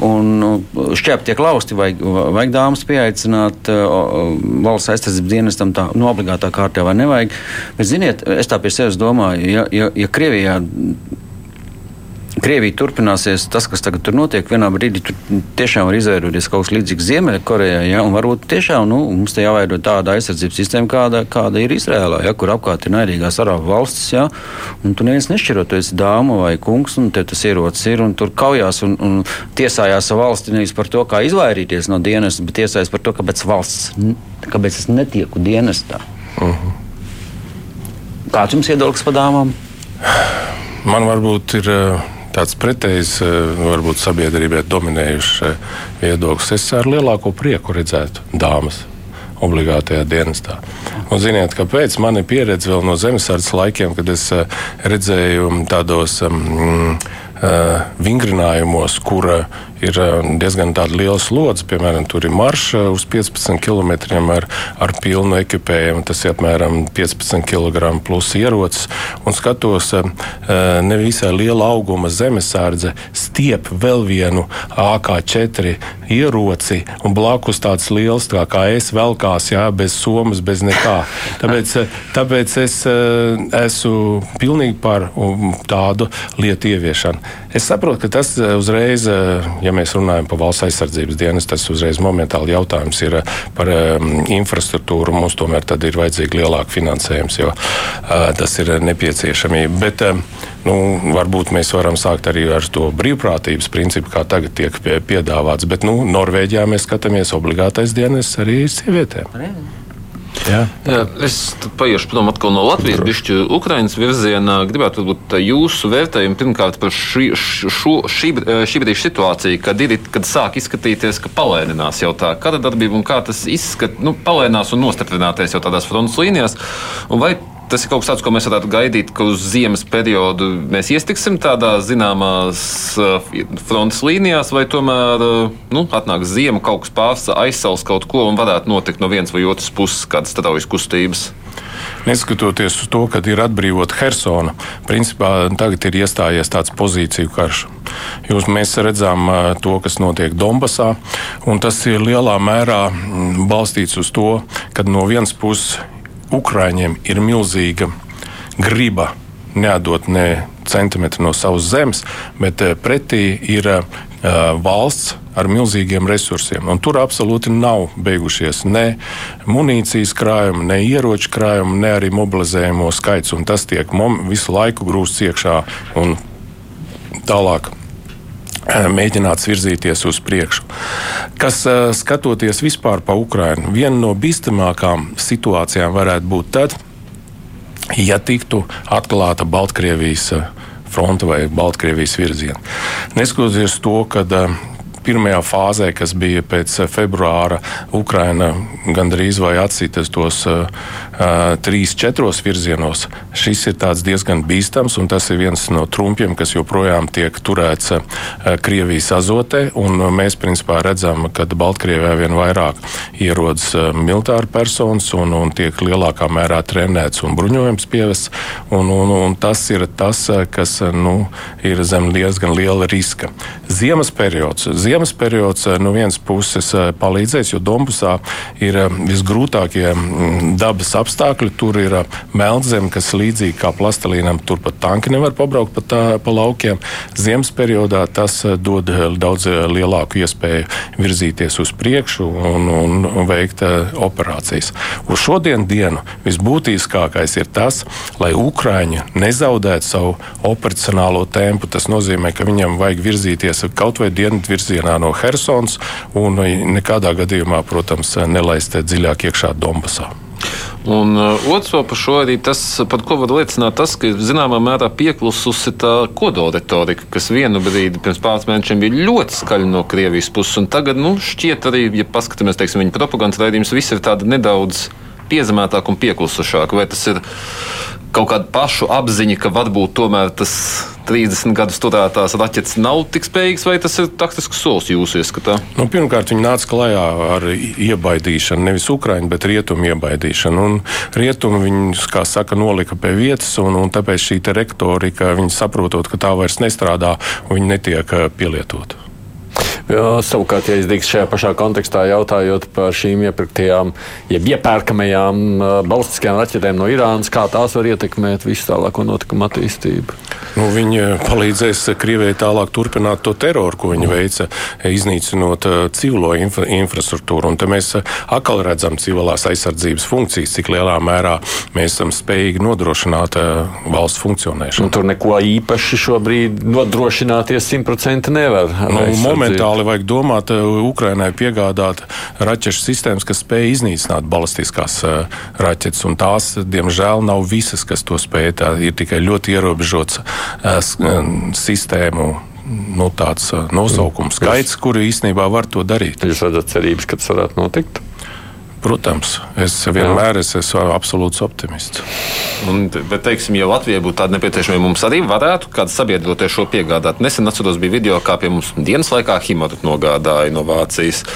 Un šķēp tiek lausti, vajag, vajag dāmas pieaicināt uh, valsts aizsardzības dienestam tā no nu, obligātā kārtā vai nevajag. Bet, ziniet, es tā pie sevis domāju, ja, ja, ja Krievijā Krievija turpināsies, tas, kas tagad tur notiek, vienā brīdī tur tiešām var izveidoties kaut kas līdzīgs Ziemeļkorejai. Ja? Un varbūt tiešām nu, mums te jāveido tāda aizsardzības sistēma, kāda, kāda ir Izrēlā, ja? kur apkārt ir naidīgās arābu valstis. Ja? Un tu neviens nešķiro, tu esi dāma vai kungs, un tev tas ierocis ir, un tur kaujās un, un tiesājās valsti nevis par to, kā izvairīties no dienas, bet tiesājas par to, kāpēc valsts, kāpēc es netieku dienestā. Uh mhm. -huh. Kāds jums iedalgs par dāmām? Man varbūt ir. Uh tāds pretējs, eh, varbūt sabiedrībai dominējušs eh, viedoklis. Es ar lielāko prieku redzētu dāmas obligātajā dienestā. Un ziniet, kāpēc? Man ir pieredze vēl no zemesardzes laikiem, kad es eh, redzēju tādos mm, vingrinājumos, kur ir diezgan liela slodze. Piemēram, tur ir maršs uz 15 km ar, ar pilnu ekipējumu. Tas ir apmēram 15 kg plus ierocis. Un skatos, nevisai liela auguma zemesardze stiep vēl vienu AK-4 ieroci un blakus tāds liels tā kā es velkās, jā, bez somas, bez nekā. Tāpēc, tāpēc es esmu pilnīgi par tādu lietu ieviešanu. Es saprotu, ka tas uzreiz, ja mēs runājam par valsts aizsardzības dienas, tas uzreiz momentāli jautājums ir par infrastruktūru. Mums tomēr ir vajadzīga lielāka finansējums, jo tas ir nepieciešamība. Bet, nu, varbūt mēs varam sākt arī ar to brīvprātības principu, kā tagad tiek piedāvāts. Bet nu, Norvēģijā mēs skatāmies obligātais dienas arī sievietēm. Jā. Jā, es paiešu prom atkal no Latvijas, bišķi Ukrainas virzienā. Gribētu varbūt jūsu vērtējumu pirmkārt par šī, šo, šī, šī brīža situāciju, kad, ir, kad sāk izskatīties, ka palēninās jau tā kara darbība un kā tas izskat, nu, palēnās un nostiprināties jau tādās frontes līnijās. Un vai tas ir kaut kas tāds, ko mēs varētu gaidīt, ka uz ziemas periodu mēs iestiksim tādā zināmās uh, frontes līnijās, vai tomēr uh, nu, atnāks ziema, kaut kas pārstāv aizsals kaut ko un varētu notikt no vienas vai otras puses kādas straujas kustības. Neskatoties uz to, ka ir atbrīvota Helsona, principā tagad ir iestājies tāds pozīciju karš. Jūs, mēs redzam uh, to, kas notiek Donbasā, un tas ir lielā mērā mm, balstīts uz to, ka no vienas puses Ukrāņiem ir milzīga griba neatdot ne centimetru no savas zemes, bet eh, pretī ir uh, valsts ar milzīgiem resursiem. Un tur absolūti nav beigušies ne munīcijas krājumi, ne ieroču krājumi, ne arī mobilizējumu skaits. Tas tiek visu laiku grūsts iekšā un tālāk mēģināts virzīties uz priekšu. Kas skatoties vispār pa Ukrajinu, viena no bīstamākām situācijām varētu būt tad, ja tiktu atklāta Baltkrievijas fronte vai Baltkrievijas virziena. Neskatoties to, ka pirmajā fāzē, kas bija pēc eh, februāra, Ukraina gandrīz vai atsītas tos uh, trīs, četros virzienos. Šis ir diezgan bīstams, un tas ir viens no trumpiem, kas joprojām tiek turēts uh, Krievijas azotē. Mēs principā redzam, ka Baltkrievijā vien vairāk ierodas uh, militāri personas un, un tiek lielākā mērā trenēts un bruņojums pievests. Un, un, un tas ir tas, kas nu, ir zem diezgan liela riska. Ziemas periods. Ziemas periods eh, no vienas puses eh, palīdzēs, jo Dombusā ir eh, visgrūtākie mm, dabas apstākļi. Tur ir melnzeme, kas līdzīgi kā plastelīnam, tur pat tanki nevar pabraukt pa, tā, pa laukiem. Ziemas periodā tas dod daudz lielāku iespēju virzīties uz priekšu un, un veikt operācijas. Uz šodien dienu visbūtiskākais ir tas, lai Ukraiņi nezaudētu savu operacionālo tempu. Tas nozīmē, ka viņam vajag virzīties kaut vai dienvidu virzienā no Helsinas un nekādā gadījumā, protams, nelaist dziļāk iekšā Donbasā. Un uh, otrs par šo arī tas, par ko var liecināt tas, ka zināmā mērā pieklususi tā kodola retorika, kas vienu brīdi pirms pāris mēnešiem bija ļoti skaļa no Krievijas puses. Un tagad, nu, šķiet arī, ja paskatāmies, teiksim, viņa propagandas raidījums, viss ir tāda nedaudz piezemētāk un pieklusušāk. Vai tas ir kaut kāda pašu apziņa, ka varbūt tomēr tas 30 gadus turētās raķetes nav tik spējīgas, vai tas ir taktisks solis jūsu ieskatā? Nu, pirmkārt, viņi nāca klajā ar iebaidīšanu, nevis Ukraiņu, bet rietumu iebaidīšanu. Un rietumu viņi, kā saka, nolika pie vietas, un, un tāpēc šī retorika, viņi saprotot, ka tā vairs nestrādā, viņi netiek eh, pielietota. Jā, savukārt, ja es drīkstu šajā pašā kontekstā jautājot par šīm iepirktajām, jeb iepērkamajām balistiskajām raķetēm no Irānas, kā tās var ietekmēt visu tālāko notikumu attīstību? Nu, viņi palīdzēs Krievijai tālāk turpināt to teroru, ko viņi veica, iznīcinot civilo infra infrastruktūru. Un te mēs atkal redzam civilās aizsardzības funkcijas, cik lielā mērā mēs esam spējīgi nodrošināt valsts funkcionēšanu. Un tur neko īpaši šobrīd nodrošināties simtprocentīgi nevar. Nu, momentāli reāli vajag domāt, eh, Ukrainai piegādāt raķešu sistēmas, kas spēj iznīcināt balistiskās eh, raķetes. Un tās, diemžēl, nav visas, kas to spēj. Tā ir tikai ļoti ierobežots eh, sistēmu nu, tāds nosaukums skaits, kuri īstenībā var to darīt. Jūs redzat cerības, ka tas varētu notikt? Protams, es vienmēr es esmu absolūts optimists. Un, bet, teiksim, ja Latvijai būtu tāda nepieciešamība, mums arī varētu kāda sabiedrotie šo piegādāt. Nesen atceros, bija video, kā pie mums dienas laikā Himatu nogādāja no Vācijas.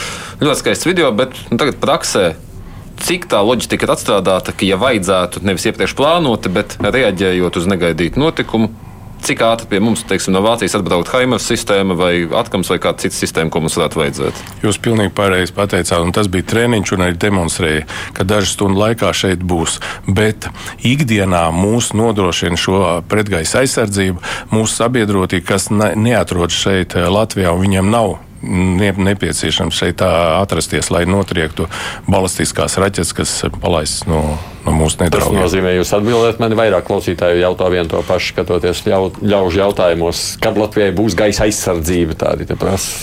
Ļoti skaists video, bet nu, tagad praksē cik tā loģistika ir atstrādāta, ka, ja vajadzētu nevis iepriekš plānoti, bet reaģējot uz negaidītu notikumu, cik ātri pie mums, teiksim, no Vācijas atbraukt Haimers sistēma vai atkams vai kāda cita sistēma, ko mums varētu vajadzēt? Jūs pilnīgi pareizi pateicāt, un tas bija treniņš un arī demonstrēja, ka dažu stundu laikā šeit būs. Bet ikdienā mūs nodrošina šo pretgaisa aizsardzību mūsu sabiedrotī, kas ne, neatrodas šeit Latvijā, un viņiem nav nepieciešams šeit atrasties, lai notriektu balistiskās raķetes, kas palaistas no no mūsu nedraugiem. Tas nozīmē, jūs atbildat man vairāk klausītāju jautā vienu to pašu, skatoties ļau, ļaužu jautājumos, kad Latvijai būs gaisa aizsardzība.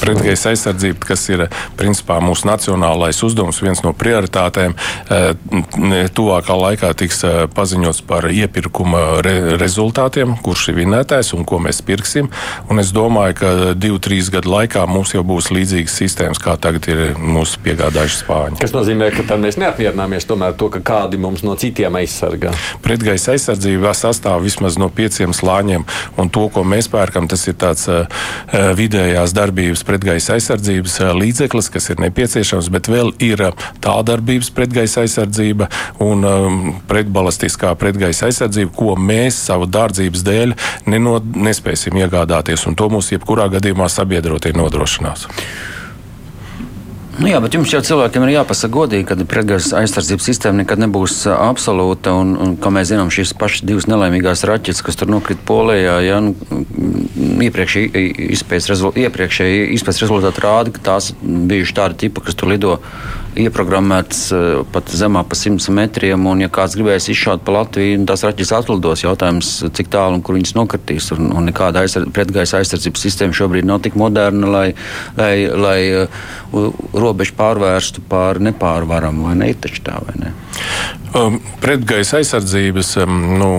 Pretgaisa aizsardzība, kas ir principā mūsu nacionālais uzdevums, viens no prioritātēm, eh, tuvākā laikā tiks eh, paziņots par iepirkuma re rezultātiem, kurš ir vinētājs un ko mēs pirksim. Un es domāju, ka divu, trīs gadu laikā mums jau būs līdzīgas sistēmas, kā tagad ir mūsu piegādājuši Spāņi. Tas nozīmē, ka mēs neapmierināmies tomēr to, ka kādi mums no no citiem aizsargā? Pretgaisa aizsardzība sastāv vismaz no pieciem slāņiem, un to, ko mēs pērkam, tas ir tāds uh, vidējās darbības pretgaisa aizsardzības uh, līdzeklis, kas ir nepieciešams, bet vēl ir uh, tā darbības pretgaisa aizsardzība un um, pretbalistiskā pretgaisa aizsardzība, ko mēs savu dārdzības dēļ neno, nespēsim iegādāties, un to mums jebkurā gadījumā sabiedrotie nodrošinās. Nu jā, bet jums jau cilvēkiem ir jāpasaka godīgi, ka pretgaisa aizsardzības sistēma nekad nebūs absolūta. Un, un, kā mēs zinām, šīs pašas divas nelaimīgās raķetes, kas tur nokrita Polijā, ja, nu, iepriekšēji izpētes rezultāti, rezultāti rāda, ka tās bijušas tāda tipa, kas tur lido ieprogrammētas pat zemā pa 100 metriem. Un, ja kāds gribēs izšaut pa Latviju, tās raķetes atlidos. Jautājums, cik tālu un kur viņas nokritīs. Un, un nekāda aizsardz, pretgaisa aizsardzības sistēma šobrīd nav tik moderna, lai, lai, lai uh, robežu pārvērstu par nepārvaramu, vai ne? Ir taču tā, vai ne? Um, pretgaisa aizsardzības. Um, nu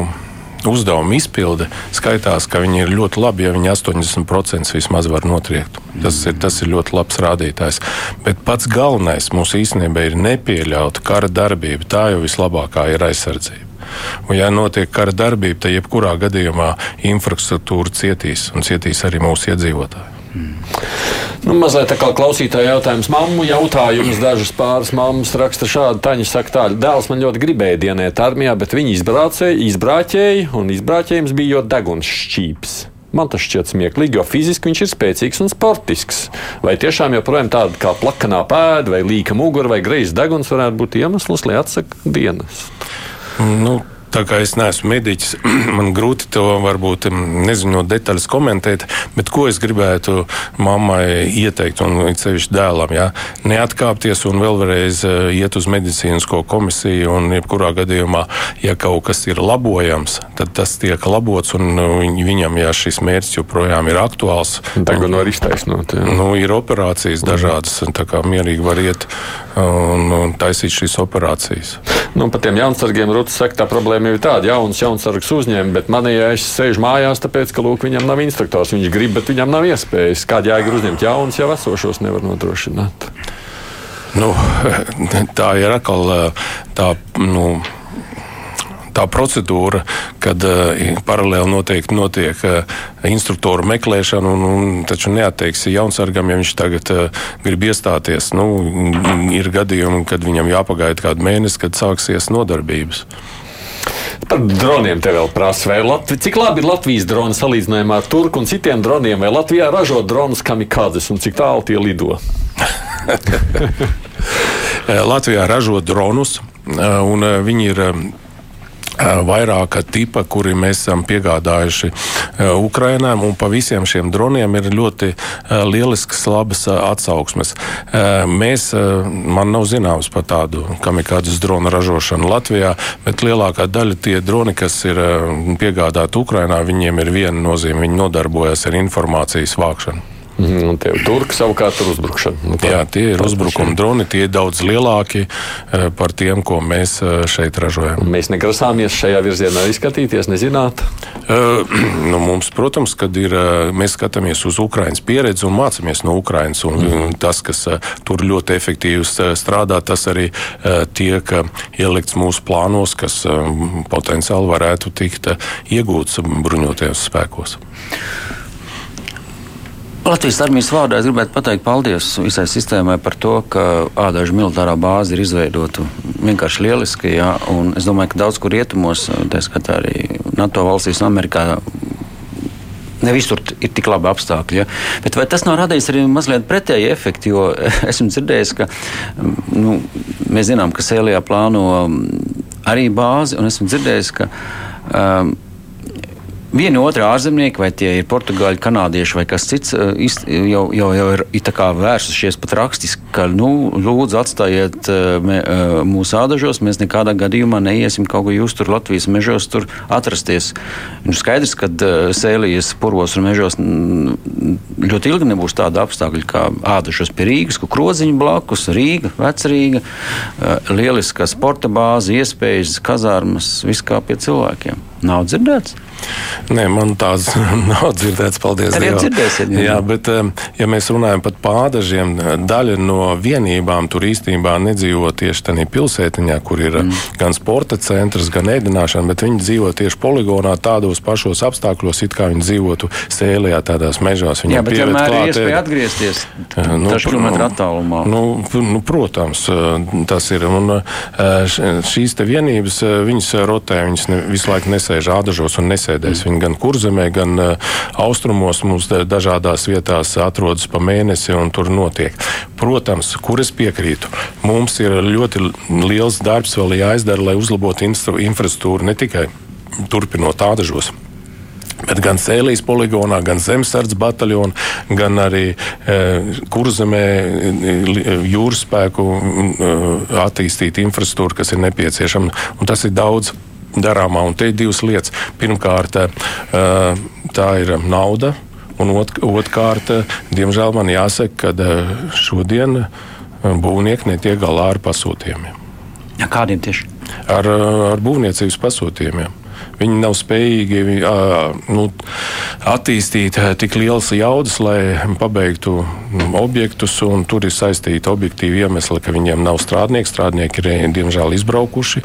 uzdevuma izpilde skaitās, ka viņi ir ļoti labi, ja viņi 80% vismaz var notriekt. Tas ir, tas ir ļoti labs rādītājs. Bet pats galvenais mums īstenībā ir nepieļaut kara darbību. Tā jau vislabākā ir aizsardzība. Un, ja notiek kara darbība, tad jebkurā gadījumā infrastruktūra cietīs un cietīs arī mūsu iedzīvotāji. Nu, mazliet tā kā klausītāja jautājums. Mammu jautājums dažas pāris mammas raksta šādi. Taņa saka tā, dēls man ļoti gribēja dienēt armijā, bet viņi izbraucēja, izbrāķēja, un izbrāķējums bija jo deguns šķīps. Man tas šķiet smieklīgi, jo fiziski viņš ir spēcīgs un sportisks. Vai tiešām joprojām tāda kā plakanā pēda, vai līka mugura, vai greizs deguns varētu būt iemesls, lai atsaktu dienas? Nu, Tā kā es neesmu mediķis, <clears throat> man grūti to varbūt nezinot detaļas komentēt, bet ko es gribētu mammai ieteikt, un ceļš dēlam, ja? neatkāpties un vēlreiz eh, iet uz medicīnisko komisiju, un jebkurā gadījumā, ja kaut kas ir labojams, tad tas tiek labots, un nu, viņam, ja šis mērķis joprojām ir aktuāls, tagad no ir iztaisnot. Jā. Nu, ir operācijas dažādas, tā kā mierīgi var iet un, un taisīt šīs operācijas. Nu, par tiem jaunsargiem Rūtas saka, tā problēma jau ir tāda, jauns jaunsargs uzņēma, bet man, ja es sēžu mājās, tāpēc, ka lūk, viņam nav instruktors, viņš grib, bet viņam nav iespējas. Kāda jēga uzņemt jaunus, jau esošos nevar nodrošināt? Nu, <laughs> tā ir atkal tā. Nu, tā procedūra, kad uh, paralēli noteikti notiek uh, instruktoru meklēšana, un, un taču neatteiksi jaunsargam, ja viņš tagad uh, grib iestāties. Nu, ir gadījumi, kad viņam jāpagaida kādu mēnesi, kad sāksies nodarbības. Par droniem te vēl prasa, vai Latvi, cik labi ir Latvijas droni salīdzinājumā ar turku un citiem droniem, vai Latvijā ražo dronus kamikādzes un cik tālu tie lido? <laughs> Latvijā ražo dronus, un viņi ir vairāka tipa, kuri mēs esam piegādājuši Ukrainām, un pa visiem šiem droniem ir ļoti lielisks, labas atsauksmes. Mēs, man nav zināms par tādu kamikādas dronu ražošanu Latvijā, bet lielākā daļa tie droni, kas ir piegādāti Ukrainā, viņiem ir viena nozīme, viņi nodarbojas ar informācijas vākšanu. Mhm, un tie turki savukārt ir uzbrukšana. Nu, tā, Jā, tie ir uzbrukuma droni, tie ir daudz lielāki eh, par tiem, ko mēs eh, šeit ražojam. Un mēs negrasāmies šajā virzienā izskatīties, nezināt. Uh, <clears throat> nu, mums, protams, kad ir, mēs skatāmies uz Ukraiņas pieredzi un mācāmies no Ukraiņas. Un, mm. Tas, kas tur ļoti efektīvi strādā, tas arī tiek ielikts mūsu plānos, kas potenciāli varētu tikt iegūts bruņotajos spēkos. Latvijas armijas vārdā es gribētu pateikt paldies visai sistēmai par to, ka ādažu militārā bāze ir izveidota vienkārši lieliski. Jā, es domāju, ka daudz kur rietumos, tā skatā arī NATO valstīs un Amerikā, Ne visur ir tik labi apstākļi. Ja? Bet vai tas nav radījis arī mazliet pretēju efektu? Jo <laughs> esmu dzirdējis, ka nu, mēs zinām, ka Sēlijā plāno arī bāzi, un esmu dzirdējis, ka um, Vieni otri ārzemnieki, vai tie ir portugāļi, kanādieši vai kas cits, eh, jau, jau, jau ir vērsušies pat rakstiski, ka nu, lūdzu atstājiet eh, mē, eh, mūsu ādažos, mēs nekādā gadījumā neiesim kaut kur jūs tur Latvijas mežos tur atrasties. Nu, skaidrs, ka sēlijas puros un mežos ļoti ilgi nebūs tāda apstākļa kā ādažos pie Rīgas, kur kroziņu blakus, Rīga, Vecrīga, lieliska sporta bāze, iespējas, kazārmas, viss kā pie cilvēkiem. Nav dzirdēts? Nē, man tāds <laughs> nav dzirdēts. Paldies. Arī dzirdēsiet. Jā, bet, ja mēs runājam par pādažiem, daļa no vienībām tur īstenībā nedzīvo tieši tādā pilsētiņā, kur ir mm. gan sporta centrs, gan ēdināšana, bet viņi dzīvo tieši poligonā tādos pašos apstākļos, it kā viņi dzīvotu sēlijā, tādās mežās. Viņam Jā, bet vienmēr ir iespēja atgriezties nu, dažu kilometru attālumā. Nu, nu, protams, tas ir. Un šīs te vienības, viņas rotē, viņas ne, visu laiku nesēž ādažos un nesēž nesēdēs. Viņi gan kurzemē, gan uh, austrumos mums dažādās vietās atrodas pa mēnesi un tur notiek. Protams, kur es piekrītu, mums ir ļoti liels darbs vēl jāizdara, lai uzlabotu infrastruktūru ne tikai turpinot tādažos. Bet gan Sēlijas poligonā, gan Zemesardzes bataljonā, gan arī e, kurzemē e, jūras spēku e, attīstīt infrastruktūru, kas ir nepieciešama. Un tas ir daudz darāmā. Un te ir divas lietas. Pirmkārt, eh, tā ir nauda. Un otrkārt, diemžēl man jāsaka, ka eh, šodien eh, būvnieki netiek galā ar pasūtījumiem. Kādiem tieši? Ar, ar būvniecības pasūtījumiem. Viņi nav spējīgi nu, attīstīt tik lielas jaudas, lai pabeigtu objektus. Tur ir saistīti objektīvi iemesli, ka viņiem nav strādnieki. Strādnieki ir diemžēl izbraukuši.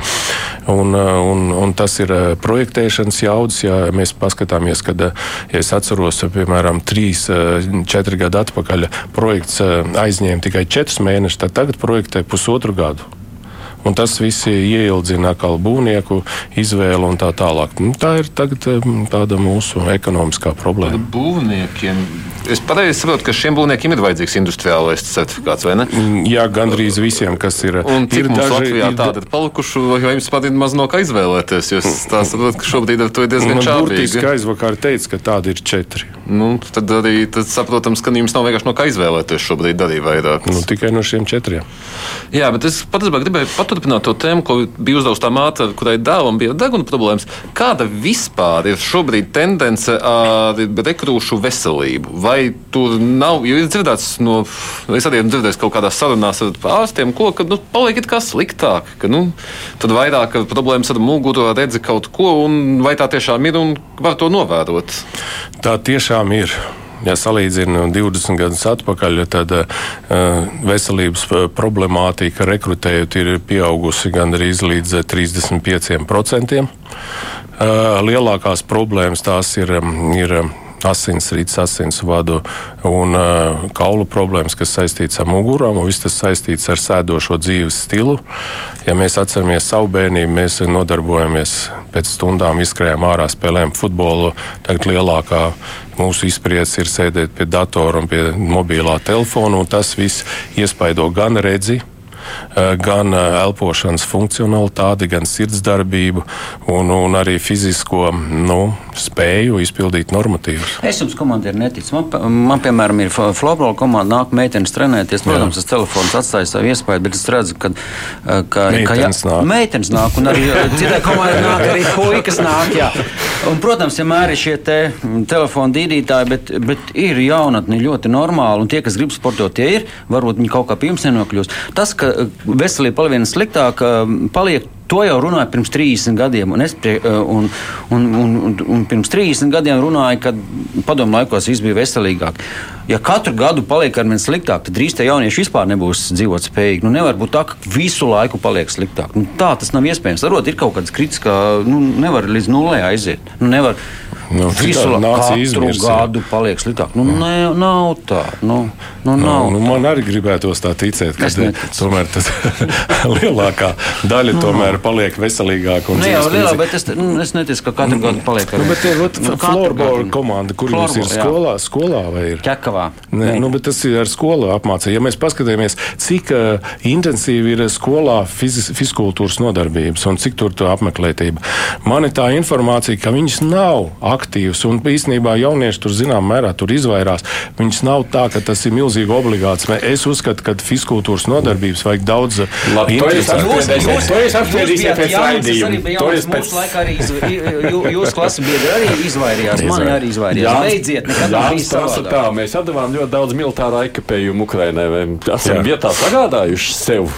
Un, un, un tas ir projektēšanas jaudas. Ja mēs paskatāmies, kad ja es atceros, piemēram, trīs, četri gadi atpakaļ projekts aizņēma tikai četrus mēnešus, tad tagad projektē pusotru gadu. Un tas viss ieildzina atkal būvnieku izvēli un tā tālāk. Nu, tā ir tagad, tāda mūsu ekonomiskā problēma. Būvniekiem Es pareizi saprotu, ka šiem būvniekiem ir vajadzīgs industriālais certifikāts, vai ne? Mm, jā, gandrīz visiem, kas ir. Un cik ir mums daži, Latvijā ir... tāda ir palikuši, vai jums pat ir maz no kā izvēlēties? Jo es saprotu, ka šobrīd ar to ir diezgan čābīgi. Burtiski aizvakar teica, ka tādi ir četri. Nu, tad arī tad saprotams, ka jums nav vienkārši no kā izvēlēties šobrīd arī vairāk. Nu, tikai no šiem četriem. Jā, bet es patiesībā gribēju paturpināt to tēmu, ko bija uzdevusi tā māte, kurai dēlam bija deguna problēmas. Kāda vispār ir šobrīd tendence ar rekrūšu veselību? Vai tur nav, jo ir dzirdēts, no, es arī esmu dzirdējis kaut kādās sarunās ar ārstiem, ko, ka nu, paliek it kā sliktāk, ka nu, tad vairāk problēmas ar muguru, redzi kaut ko, un vai tā tiešām ir un var to novērot? Tā tiešām ir. Ja salīdzinām 20 gadus atpakaļ, tad uh, veselības problemātika rekrutējot ir pieaugusi gandrīz līdz 35%. Uh, lielākās problēmas tās ir, ir asinsrites, asinsvadu un uh, kaulu problēmas, kas saistītas ar mugurām, un viss tas saistīts ar sēdošo dzīves stilu. Ja mēs atceramies savu bērnību, mēs nodarbojamies pēc stundām, izskrējām ārā, spēlējām futbolu. Tagad lielākā mūsu izpratne ir sēdēt pie datora un pie mobilā telefona, un tas viss iespaido gan redzi, Eh, gan eh, elpošanas funkcionalitāti, gan sirdsdarbību un, un arī fizisko nu, spēju izpildīt normatīvus. Es jums komandieri neticu. Man, man piemēram, ir florbola komanda, nāk meitenes trenēties. Protams, tas telefons atstāja savu iespēju, bet es redzu, ka, eh, ka, meitenes ka jā, nāk. meitenes nāk un arī citai komandai nāk arī puikas nāk. Jā. Un, protams, vienmēr ir šie te telefonu dīdītāji, bet, bet ir jaunatni ļoti normāli, un tie, kas grib sportot, tie ir. Varbūt viņi kaut kā pie jums nenokļūst. Tas, ka veselība paliek sliktāka, paliek To jau runāju pirms 30 gadiem, un es prie, un, un, un, un, un pirms 30 gadiem runāju, ka padomu laikos viss bija veselīgāk. Ja katru gadu paliek ar vien sliktāk, tad drīz tie jaunieši vispār nebūs dzīvot spējīgi. Nu, nevar būt tā, ka visu laiku paliek sliktāk. Nu, tā tas nav iespējams. Varbūt ir kaut kāds kritiskā, nu, nevar līdz nulē aiziet. Nu, nevar, Nu, Visu katru gadu paliek sliktāk. Nu, ne, nav tā. Nu, nu, nu nav nu, nu, man arī gribētos tā ticēt, ka tomēr tas <laughs> lielākā daļa nu. tomēr paliek veselīgāka. Nu, jā, lielā, bet es, nu, es neticu, ka katru gadu paliek. Nu, bet ir nu, florbola komanda, kur jums ir skolā, skolā vai ir? Ķekavā. Nē, nu, bet tas ir ar skolu apmācību. Ja mēs paskatāmies, cik uh, intensīvi ir skolā fiz, fiziskultūras nodarbības un cik tur apmeklētība, man ir tā informācija, ka viņas nav aktīvas un īstenībā jaunieši tur zinām mērā tur izvairās. Viņas nav tā, ka tas ir milzīgi obligāts. Es uzskatu, ka fiziskultūras nodarbības vajag daudz interesantākas. To jūs apspriedīsiet pēc raidījuma. To jūs pēc laika arī, jūs klasi biedri arī izvairījās. Mani arī izvairījās. Beidziet, nekad nav bijis savādāk. Mēs atdevām ļoti daudz militārā ekipējumu Ukrainai. Esam vietā sagādājuši sev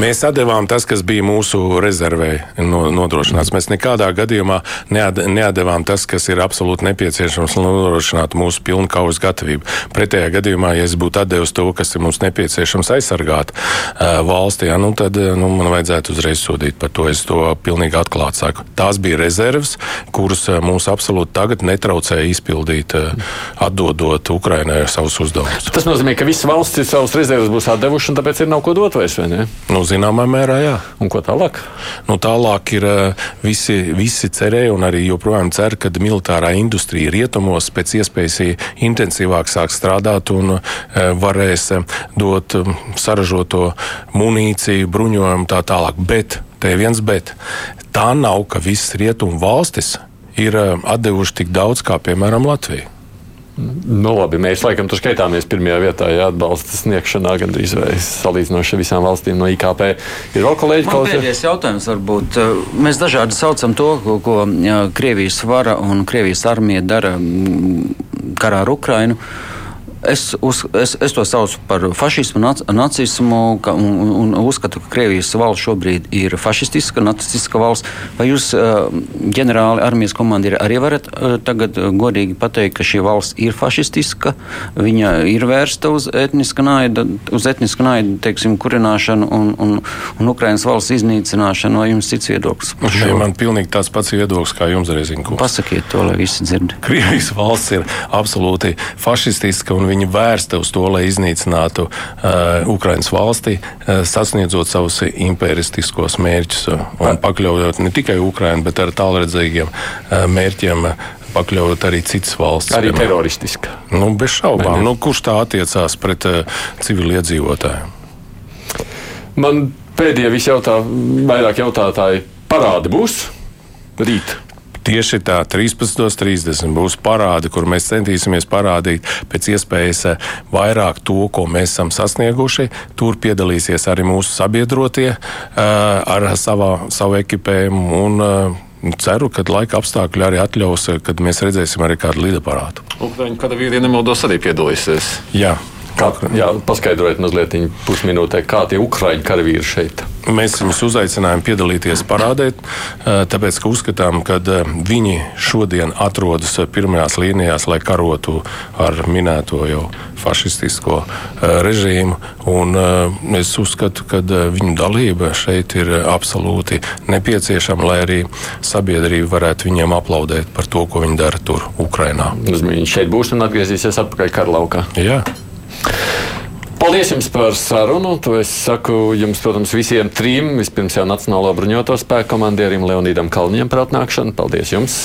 Mēs atdevām tas, kas bija mūsu rezervē nodrošināts. Mēs nekādā gadījumā neatdevām tas, kas ir absolūti nepieciešams, lai nodrošinātu mūsu pilnu kaujas gatavību. Pretējā gadījumā, ja es būtu atdevis to, kas ir mums nepieciešams aizsargāt uh, valstī, ja, nu, tad nu, man vajadzētu uzreiz sodīt par to. Es to pilnīgi atklāti saku. Tās bija rezerves, kuras mums absolūti tagad netraucēja izpildīt, atdodot Ukrainai savus uzdevumus. Tas nozīmē, ka visas valstis savus rezerves būs atdevušas, un tāpēc ir nav ko dot vairs, vai ne? Nu, zināmā mērā, jā. Un ko tālāk? Nu, tālāk ir eh, visi, visi cerēja un arī joprojām cer, ka militārā industrija rietumos pēc iespējas intensīvāk sāk strādāt un eh, varēs eh, dot saražoto munīciju, bruņojumu tā tālāk. Bet, te viens bet, tā nav, ka visas rietumu valstis ir atdevuši tik daudz kā, piemēram, Latvija. Nu, labi, mēs laikam tur skaitāmies pirmajā vietā, ja atbalsta sniegšanā gandrīz vai salīdzinoši visām valstīm no IKP. Ir vēl kolēģi, kas ir. Pēdējais jautājums varbūt. Mēs dažādi saucam to, ko, ko Krievijas vara un Krievijas armija dara karā ar Ukrainu. Es, uz, es, es to saucu par fašismu, nac, nacismu ka, un, un uzskatu, ka Krievijas valsts šobrīd ir fašistiska, nacistiska valsts. Vai jūs, ģenerāli armijas komandiri, arī varat tagad godīgi pateikt, ka šī valsts ir fašistiska, viņa ir vērsta uz etniska naida, uz etniska naida, teiksim, kurināšanu un, un, un Ukrainas valsts iznīcināšanu, vai jums cits viedoklis? Nē, man pilnīgi tāds pats viedoklis kā jums, Rezinkungs. Pasakiet to, lai visi dzird. Krievijas valsts ir absolūti fašistiska un viņa vērsta uz to, lai iznīcinātu uh, Ukraiņas valsti, uh, sasniedzot savus imperialistiskos mērķus uh, un pakļaujot ne tikai Ukraiņu, bet ar tālredzīgiem uh, mērķiem. Uh, pakļaut arī citas valsts. Arī teroristiska. Nu, bez šaubām. Nu, kurš tā attiecās pret uh, civiliedzīvotājiem? Man pēdējie visi jautā, vairāk jautātāji parādi būs rīt. Tieši tā, 13.30 būs parādi, kur mēs centīsimies parādīt pēc iespējas eh, vairāk to, ko mēs esam sasnieguši. Tur piedalīsies arī mūsu sabiedrotie eh, ar savā, savu ekipējumu. Un, eh, Ceru, ka laika apstākļi arī atļaus, kad mēs redzēsim arī kādu lidaparātu. Ukraiņu karavīri, ja nemaldos, arī piedalīsies. Jā. Kā, jā, paskaidrojiet mazliet pusminūtē, kā tie ukraiņu karavīri šeit. Mēs viņus uzaicinājām piedalīties parādē, eh, tāpēc, ka uzskatām, ka eh, viņi šodien atrodas pirmajās līnijās, lai karotu ar minēto jau fašistisko eh, režīmu. Un es uzskatu, ka viņu dalība šeit ir absolūti nepieciešama, lai arī sabiedrība varētu viņiem aplaudēt par to, ko viņi dara tur, Ukrainā. Viņš šeit būs un atgriezīsies atpakaļ karlaukā. Jā. Paldies jums par sarunu. To es saku jums, protams, visiem trim. Vispirms jau Nacionālo bruņoto spēku komandierim Leonīdam Kalniņam par atnākšanu. Paldies jums.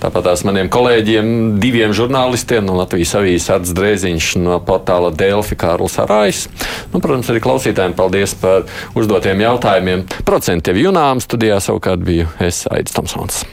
Tāpat tās maniem kolēģiem, diviem žurnālistiem no Latvijas avīzes Arts Drēziņš no portāla Delfi Kārls Arājs. Nu, protams, arī klausītājiem paldies par uzdotiem jautājumiem. Procenti jau junām studijā savukārt biju es Aidis Tomsons.